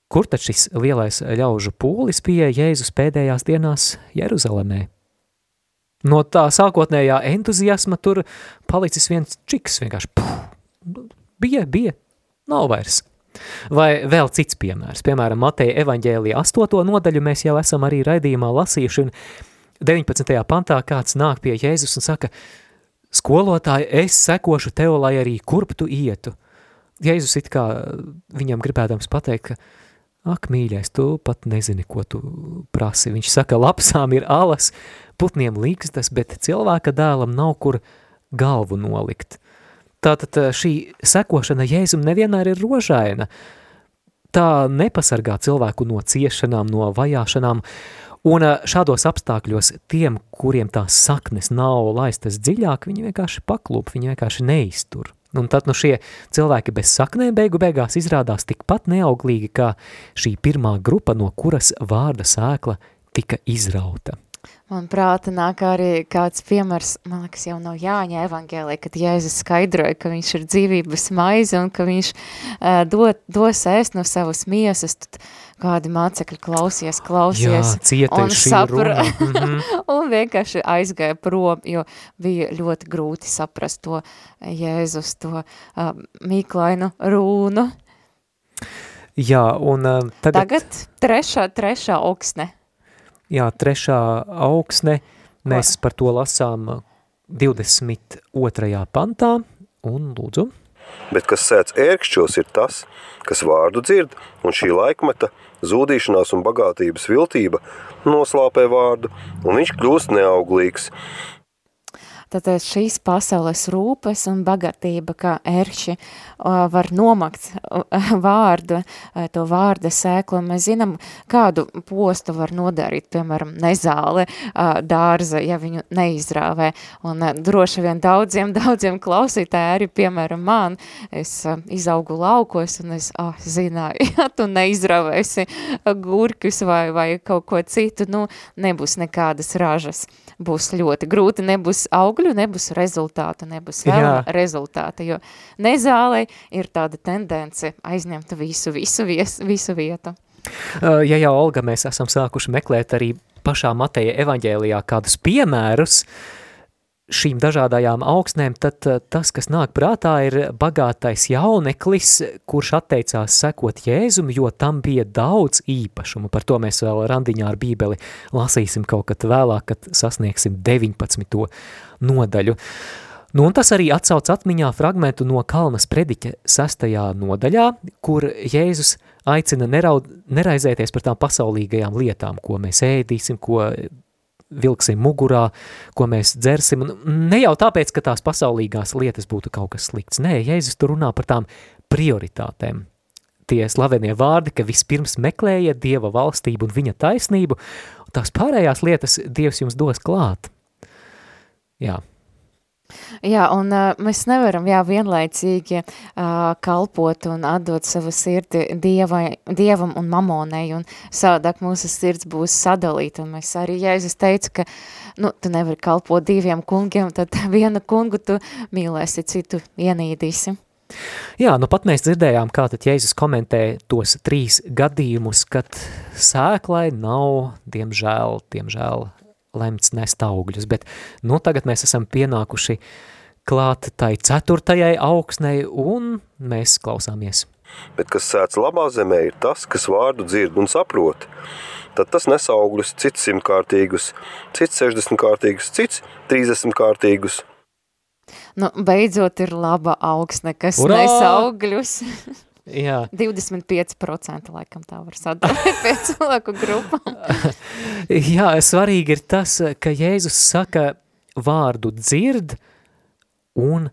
kur tad šis lielais ļaužu pūlis bija Jēzus pēdējās dienās Jeruzalemē? No tā sākotnējā entuziasma tur palicis viens čiks, vienkārši puh, bija, bija, nav vairs. Vai vēl cits piemērs, piemēram, Mateja evaņģēlija 8. nodaļu mēs jau esam arī raidījumā lasījuši, un 19. pantā kāds nāk pie Jēzus un saka, skolotāji, es sekošu tev, lai arī kurp tu ietu. Jēzus it kā viņam gribēdams pateikt, ka, ak, mīļais, tu pat nezini, ko tu prasi. Viņš saka, lapsām ir alas, putniem līkstas, bet cilvēka dēlam nav kur galvu nolikt. Tātad eh, šī sekošana Jēzum nevienmēr ir rožaina. Tā nepasargā cilvēku no ciešanām, no vajāšanām, un eh, šādos apstākļos tiem, kuriem tās saknes nav laistas dziļāk, viņi vienkārši paklūp, viņi vienkārši neiztur. Un tad nu šie cilvēki bez saknēm beigu beigās izrādās tikpat neauglīgi kā šī pirmā grupa, no kuras vārda sēkla tika izrauta. Man prāta nāk arī kāds piemērs, man liekas, jau no Jāņa evangēlē, kad Jēzus skaidroja, ka viņš ir dzīvības maize un ka viņš uh, dot, dos ēst no savas miesas, tad kādi mācekļi klausies, klausies Jā, un sapra, [laughs] mm -hmm. un vienkārši aizgāja prom, jo bija ļoti grūti saprast to Jēzus, to uh, mīklainu rūnu. Jā, un uh, tagad... Tagad trešā, trešā oksne jā, trešā augsne, mēs par to lasām 22. pantā, un lūdzu. Bet kas sēdz ērkšķos ir tas, kas vārdu dzird, un šī laikmeta zūdīšanās un bagātības viltība noslāpē vārdu, un viņš kļūst neauglīgs, Tad šīs pasaules rūpes un bagātība, kā ērši, var nomakt [laughs] vārdu, to vārda sēklu. Mēs zinām, kādu postu var nodarīt, piemēram, nezāle dārza, ja viņu neizrāvē. Un droši vien daudziem, [laughs] daudziem klausītāji arī, piemēram, man, es izaugu laukos un es ah, zināju, [laughs] ja tu neizrāvēsi gurkus vai, vai kaut ko citu, nu, nebūs nekādas ražas. Būs ļoti grūti, nebūs augļu augļu, nebūs rezultātu, nebūs vēl rezultāta, jo nezālei ir tāda tendence aizņemt visu, visu, vies, visu vietu. Uh, ja jau, Olga, mēs esam sākuši meklēt arī pašā Mateja evaņģēlijā kādus piemērus, uh, šīm dažādajām augsnēm, tad eh, tas, kas nāk prātā, ir bagātais jauneklis, kurš atteicās sekot Jēzum, jo tam bija daudz īpašumu. Par to mēs vēl randiņā ar bībeli lasīsim kaut kad vēlāk, kad sasniegsim 19. Nodaļu. Nu, un tas arī atsauc atmiņā fragmentu no Kalnas prediķa sastajā nodaļā, kur Jēzus aicina neraud, neraizēties par tām pasaulīgajām lietām, ko mēs ēdīsim, ko vilksim mugurā, ko mēs dzersim. Un ne jau tāpēc, ka tās pasaulīgās lietas būtu kaut kas slikts. Nē, Jēzus tur runā par tām prioritātēm. Tie slavenie vārdi, ka vispirms meklējiet Dieva valstību un viņa taisnību, un tās pārējās lietas Dievs jums dos klāt. Jā, Jā, un uh, mēs nevaram jā, vienlaicīgi uh, kalpot un atdot savu sirdi dievai, dievam un mamonai, un savādāk mūsu sirds būs sadalīta, un mēs arī, Jēzus teica, ka, nu, tu nevari kalpot diviem kungiem, tad [laughs] vienu kungu tu mīlēsi, citu ienīdīsi. Jā, nu pat mēs dzirdējām, kā tad Jēzus komentē tos trīs gadījumus, kad sēklai nav, diemžēl, diemžēl lemts nest augļus, bet nu tagad mēs esam pienākuši klāt tai ceturtajai augsnei un mēs klausāmies. Bet kas sēdz labā zemē ir tas, kas vārdu dzird un saprot. Tad tas nes augļus, cits simtkārtīgus, cits sešdesmitkārtīgus, cits trīsdesmitkārtīgus. Nu, beidzot ir laba augsne, kas Urā! nes augļus. [laughs] Jā. 25% laikam tā var sadalīt pie [laughs] cilvēku grupām. [laughs] Jā, svarīgi ir tas, ka Jēzus saka vārdu dzird un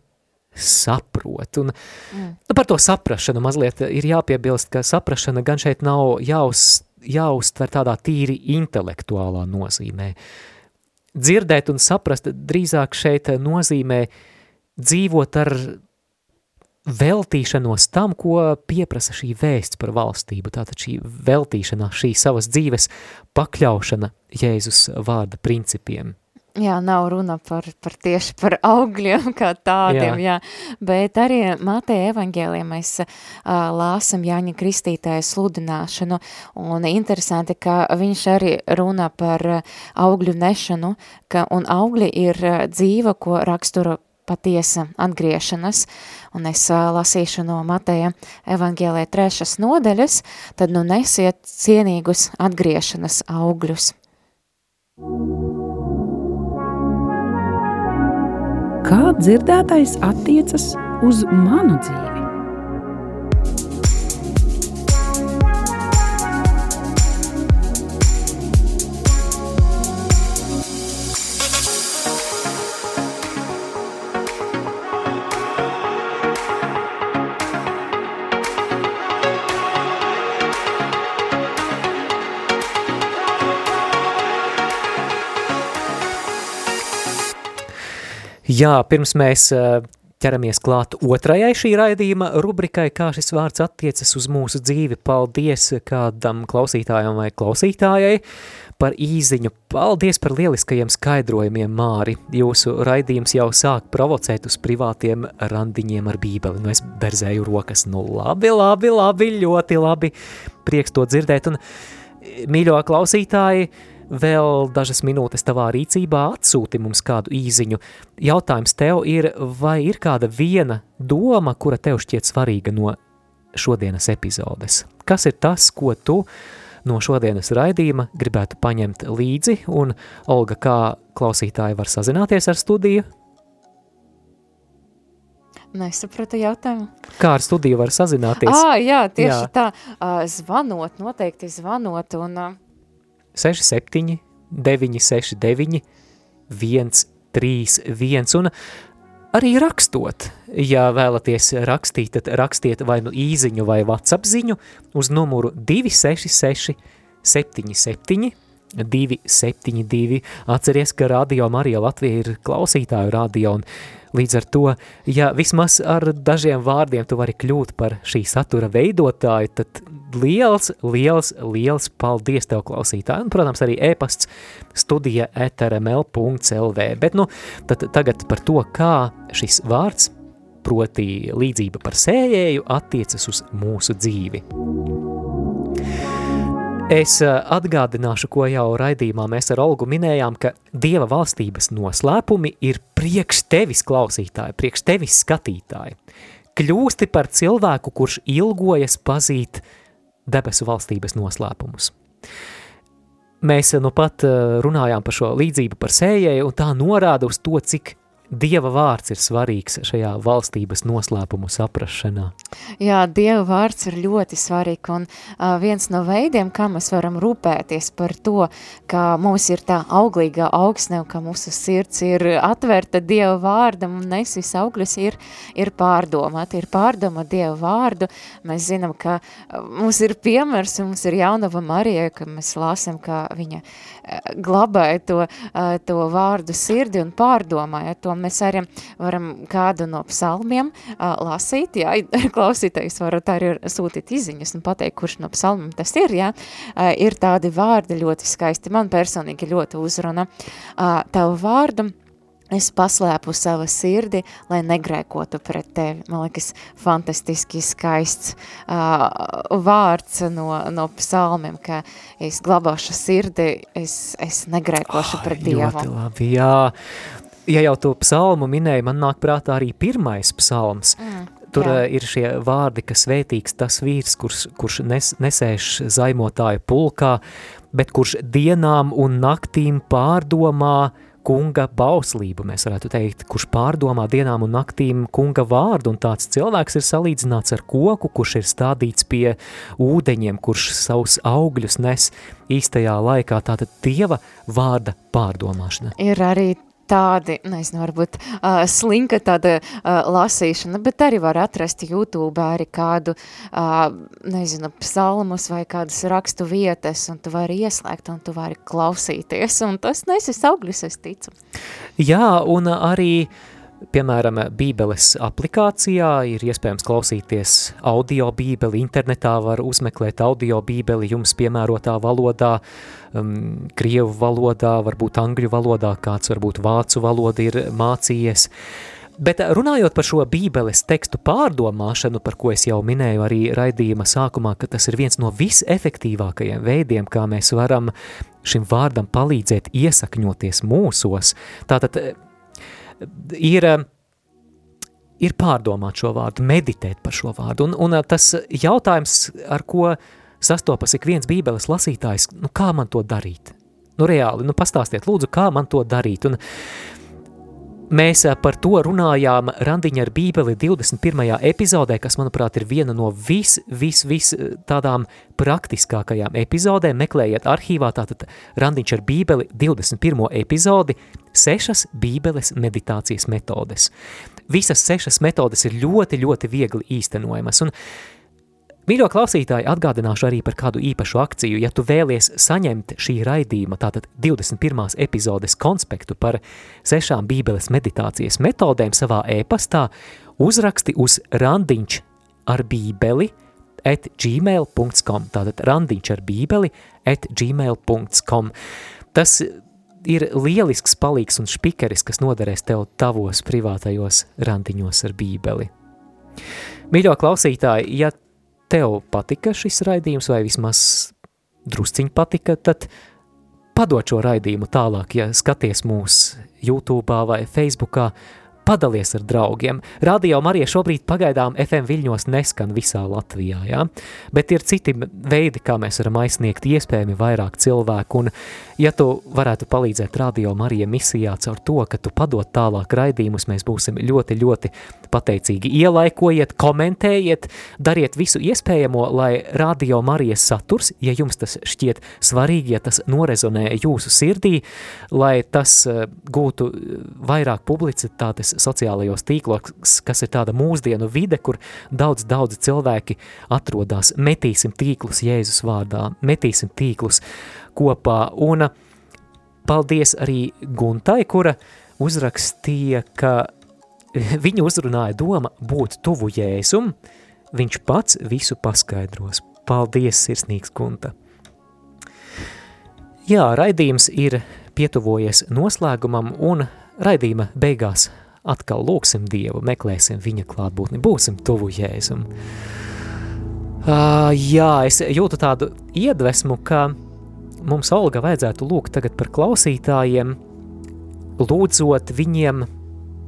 saprot. Un, mm. nu, par to saprašanu mazliet ir jāpiebilst, ka saprašana gan šeit nav jāuz, jāuztver tādā tīri intelektuālā nozīmē. Dzirdēt un saprast drīzāk šeit nozīmē dzīvot ar veltīšanos tam, ko pieprasa šī vēsts par valstību, tātad šī veltīšanās, šī savas dzīves pakļaušana Jēzus vārda principiem. Jā, nav runa par, par tieši par augļiem kā tādiem, jā. jā. Bet arī Mateja evangēlijā mēs uh, lāsam Jāņa Kristītāja sludināšanu, un interesanti, ka viņš arī runā par augļu nešanu, ka, un augļi ir dzīva, ko raksturo patiesa atgriešanas, un es lasīšu no Mateja evangēlē trešas nodaļas, tad nu nesiet cienīgus atgriešanas augļus. Kā dzirdētais attiecas uz manu dzīvi? Jā, pirms mēs ķeramies klāt otrajai šī raidījuma rubrikai, kā šis vārds attiecas uz mūsu dzīvi. Paldies kādam klausītājam vai klausītājai par īziņu. Paldies par lieliskajiem skaidrojumiem, Māri. Jūsu raidījums jau sāk provocēt uz privātiem randiņiem ar bībeli. Nu, es berzēju rokas. Nu, labi, labi, labi, ļoti labi. Prieks to dzirdēt. Un, mīļo klausītāji, vēl dažas minūtes tavā rīcībā atsūti mums kādu īziņu. Jautājums tev ir, vai ir kāda viena doma, kura tev šķiet svarīga no šodienas epizodes? Kas ir tas, ko tu no šodienas raidījuma gribētu paņemt līdzi, un Olga, kā klausītāji var sazināties ar studiju? Nesapratu jautājumu. Kā ar studiju var sazināties? Ā, jā, tieši jā. tā, zvanot, noteikti zvanot, un uh, 67, 969, 131 un arī rakstot. Ja vēlaties rakstīt, tad rakstiet vai nu īziņu vai WhatsApp ziņu uz numuru 266 77 272. Atceries, ka Radio Marija Latvija ir klausītāju radio un Līdz ar to, ja vismaz ar dažiem vārdiem tu vari kļūt par šī satura veidotāju, tad liels, liels, liels paldies tev klausītāji, un, protams, arī e-pasts studija etrml.lv, bet, nu, tad tagad par to, kā šis vārds, proti līdzība par sējēju, attiecas uz mūsu dzīvi. Es eh, atgādināšu, ko jau raidījumā mēs ar Olgu minējām, ka Dieva valstības noslēpumi ir priekš tevis klausītāji, priekš tevis skatītāji. Kļūsti par cilvēku, kurš ilgojas pazīt debesu valstības noslēpumus. Mēs nu pat eh, runājām par šo līdzību par sējēju, un tā norāda uz to, cik Dieva vārds ir svarīgs šajā valstības noslēpumu saprašanā. Jā, Dieva vārds ir ļoti svarīgs, un uh, viens no veidiem, kā mēs varam rūpēties par to, ka mums ir tā auglīgā augsne, un ka mūsu sirds ir atvērta Dieva vārdam, un nesis augļus ir, ir pārdomāt, ir pārdoma Dieva vārdu. Mēs zinām, ka mums ir piemērs, mums ir jaunava Marija, ka mēs lāsam, ka viņa glabāja to, to vārdu sirdi un pārdomāja. To mēs arī varam kādu no psalmiem lasīt, jā, [laughs] klausītājs varat arī sūtīt izziņas un pateikt, kurš no psalmiem tas ir, jā, ir tādi vārdi ļoti skaisti, man personīgi ļoti uzruna tavu vārdu, Es paslēpu savu sirdi, lai negrēkotu pret tevi. Man liekas, fantastiski skaists uh, vārds no, no psalmiem, ka es glabāšu sirdi, es, es negrēkošu oh, pret Dievu. Ļoti labi, jā ja jau to psalmu minēja, man nāk prātā arī pirmais psalms. Mm. Tur Jā. ir šie vārdi, ka svētīgs tas vīrs, kurš, kurš nes, nesēž zaimotāju pulkā, bet kurš dienām un naktīm pārdomā kunga bauslību, mēs varētu teikt, kurš pārdomā dienām un naktīm kunga vārdu, un tāds cilvēks ir salīdzināts ar koku, kurš ir stādīts pie ūdeņiem, kurš savus augļus nes īstajā laikā, tātad Dieva vārda pārdomāšana. Ir arī tādi, nezinu, varbūt uh, slinka tāda uh, lasīšana, bet arī var atrast YouTube arī kādu, uh, nezinu, psalmus vai kādas rakstu vietas, un tu vari ieslēgt, un tu vari klausīties, un tas nesis augļus, es ticu. Jā, un arī Piemēram, Bībeles aplikācijā ir iespējams klausīties audio bībeli, internetā var uzmeklēt audio bībeli jums piemērotā valodā, um, krievu valodā, varbūt angļu valodā, kāds varbūt vācu valoda ir mācījies. Bet runājot par šo bībeles tekstu pārdomāšanu, par ko es jau minēju arī raidījuma sākumā, ka tas ir viens no visefektīvākajiem veidiem, kā mēs varam šim vārdam palīdzēt iesakņoties mūsos. Tātad ir, ir pārdomāt šo vārdu, meditēt par šo vārdu. Un, un tas jautājums, ar ko sastopas ik viens bībeles lasītājs, nu kā man to darīt? Nu reāli, nu pastāstiet lūdzu, kā man to darīt? Un Mēs par to runājām Randiņa ar Bībeli 21. epizodē, kas, manuprāt, ir viena no vis, vis, vis tādām praktiskākajām epizodēm. Meklējiet arhīvā tātad Randiņš ar Bībeli 21. epizodi, sešas Bībeles meditācijas metodes. Visas sešas metodes ir ļoti, ļoti viegli īstenojamas, un Mīļo klausītāji, atgādināšu arī par kādu īpašu akciju. Ja tu vēlies saņemt šī raidījuma, tātad 21. epizodes konspektu par sešām bībeles meditācijas metodēm savā e-pastā, uzraksti uz randiņš ar bībeli at gmail.com, tātad randiņš ar bībeli at gmail.com. Tas ir lielisks palīgs un špikeris, kas noderēs tev tavos privātajos randiņos ar bībeli. Mīļo klausītāji, ja tev patika šis raidījums, vai vismaz drusciņi patika, tad padod šo raidījumu tālāk, ja skaties mūs YouTube vai Facebookā, padalies ar draugiem. Radio Marija šobrīd pagaidām FM viļņos neskan visā Latvijā, ja? bet ir citi veidi, kā mēs varam aizsniegt iespējami vairāk cilvēku, un ja tu varētu palīdzēt Radio Marija misijā caur to, ka tu padot tālāk raidījumus, mēs būsim ļoti, ļoti pateicīgi. Ielaikojiet, komentējiet, dariet visu iespējamo, lai Radio Marijas saturs, ja jums tas šķiet svarīgi, ja tas norezonē jūsu sirdī, lai tas uh, gūtu vairāk publicitātes sociālajos tīklos, kas ir tāda mūsdienu vide, kur daudz, daudz cilvēki atrodas. Metīsim tīklus Jēzus vārdā, metīsim tīklus kopā. Un paldies arī Guntai, kura uzrakstīja, ka [laughs] viņu uzrunāja doma būt tuvu Jēzum, viņš pats visu paskaidros. Paldies, sirsnīgs Gunta! Jā, raidījums ir pietuvojies noslēgumam un raidījuma beigās atkal lūksim Dievu, meklēsim viņa klātbūtni, būsim tuvu Jēzum. Uh, jā, es jūtu tādu iedvesmu, ka mums Olga vajadzētu lūgt tagad par klausītājiem, lūdzot viņiem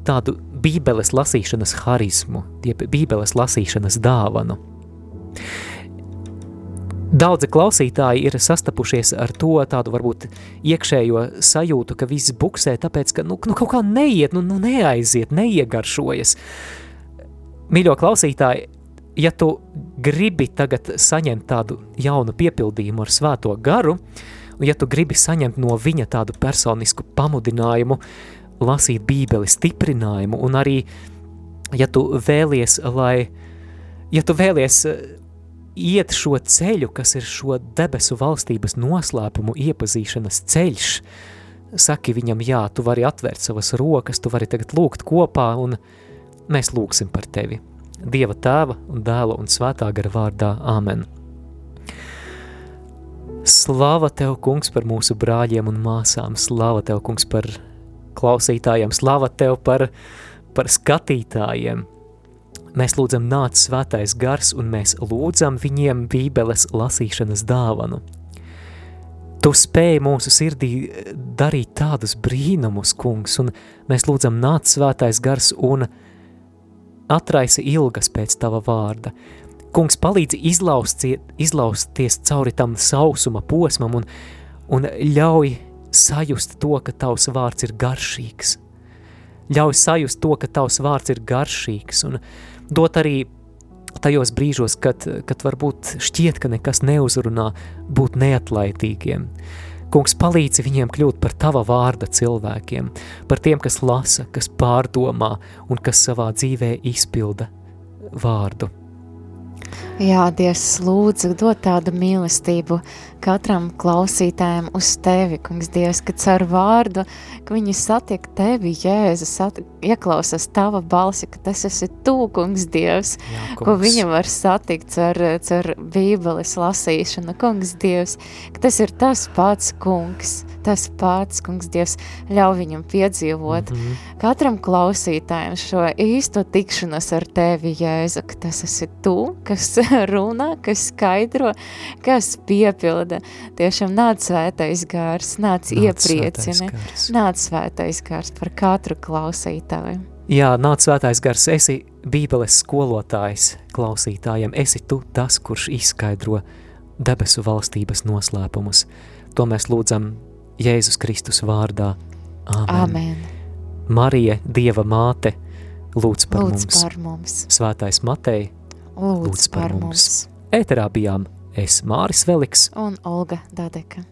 tādu bībeles lasīšanas harizmu, jeb bībeles lasīšanas dāvanu. Daudzi klausītāji ir sastapušies ar to tādu varbūt iekšējo sajūtu, ka viss buksē, tāpēc, ka nu, nu kaut kā neiet, nu, nu neaiziet, neiegaršojas. Mīļo klausītāji, ja tu gribi tagad saņemt tādu jaunu piepildījumu ar svēto garu, un ja tu gribi saņemt no viņa tādu personisku pamudinājumu, lasīt bībeli stiprinājumu, un arī, ja tu vēlies, lai, ja tu vēlies iet šo ceļu, kas ir šo debesu valstības noslēpumu iepazīšanas ceļš, saki viņam, jā, tu vari atvērt savas rokas, tu vari tagad lūgt kopā, un mēs lūgsim par tevi. Dieva tēva un dēla un svētā gara vārdā. Āmen. Slava Tev, kungs, par mūsu brāļiem un māsām, slava Tev, kungs, par klausītājiem, slava Tev par, par skatītājiem, Mēs lūdzam nāc svētais gars un mēs lūdzam viņiem bībeles lasīšanas dāvanu. Tu spēji mūsu sirdī darīt tādus brīnumus, kungs, un mēs lūdzam nāc svētais gars un atraisi ilgas pēc tava vārda. Kungs palīdzi izlausties cauri tam sausuma posmam un, un ļauj sajust to, ka tavs vārds ir garšīgs. Ļauj sajust to, ka tavs vārds ir garšīgs un dot arī tajos brīžos, kad, kad varbūt šķiet, ka nekas neuzrunā, būt neatlaidīgiem. Kungs palīdzi viņiem kļūt par tava vārda cilvēkiem, par tiem, kas lasa, kas pārdomā un kas savā dzīvē izpilda vārdu. Jā, Dievs, lūdzu, dod tādu mīlestību katram klausītājam uz tevi, kungs, Dievs, ka caur vārdu, ka viņi satiek tevi, Jēzu, satiek, ieklausās tava balsi, ka tas esi tu, kungs, Dievs, Jā, kungs. ko viņi var satikt caur, caur bībeles lasīšanu, kungs, Dievs, ka tas ir tas pats, kungs, tas pats, kungs, Dievs, ļauj viņam piedzīvot mm -hmm. katram klausītājam šo īsto tikšanos ar tevi, Jēzu, ka tas esi tu, kas [laughs] runā, kas skaidro, kas piepilda. Tiešām nāc svētais gārs, nāc, nāc iepriecini, nāc svētais gārs par katru klausītāju. Jā, nāc svētais gars, esi bībeles skolotājs klausītājiem, esi tu tas, kurš izskaidro debesu valstības noslēpumus. To mēs lūdzam Jēzus Kristus vārdā. Āmen. Āmen. Marija, Dieva māte, lūdz par lūdz mums. Par mums. Svētais Matei, lūdz, lūdz par, mums. mums. Ēterā bijām es Māris Veliks un Olga Dadeka.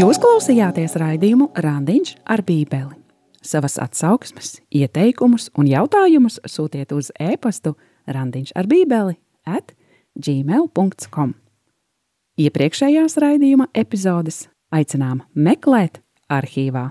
Jūs klausījāties raidījumu Randiņš ar Bībeli. Savas atsauksmes, ieteikumus un jautājumus sūtiet uz e-pastu randiņš ar bībeli at gmail.com. Iepriekšējās raidījuma epizodes aicinām meklēt arhīvā.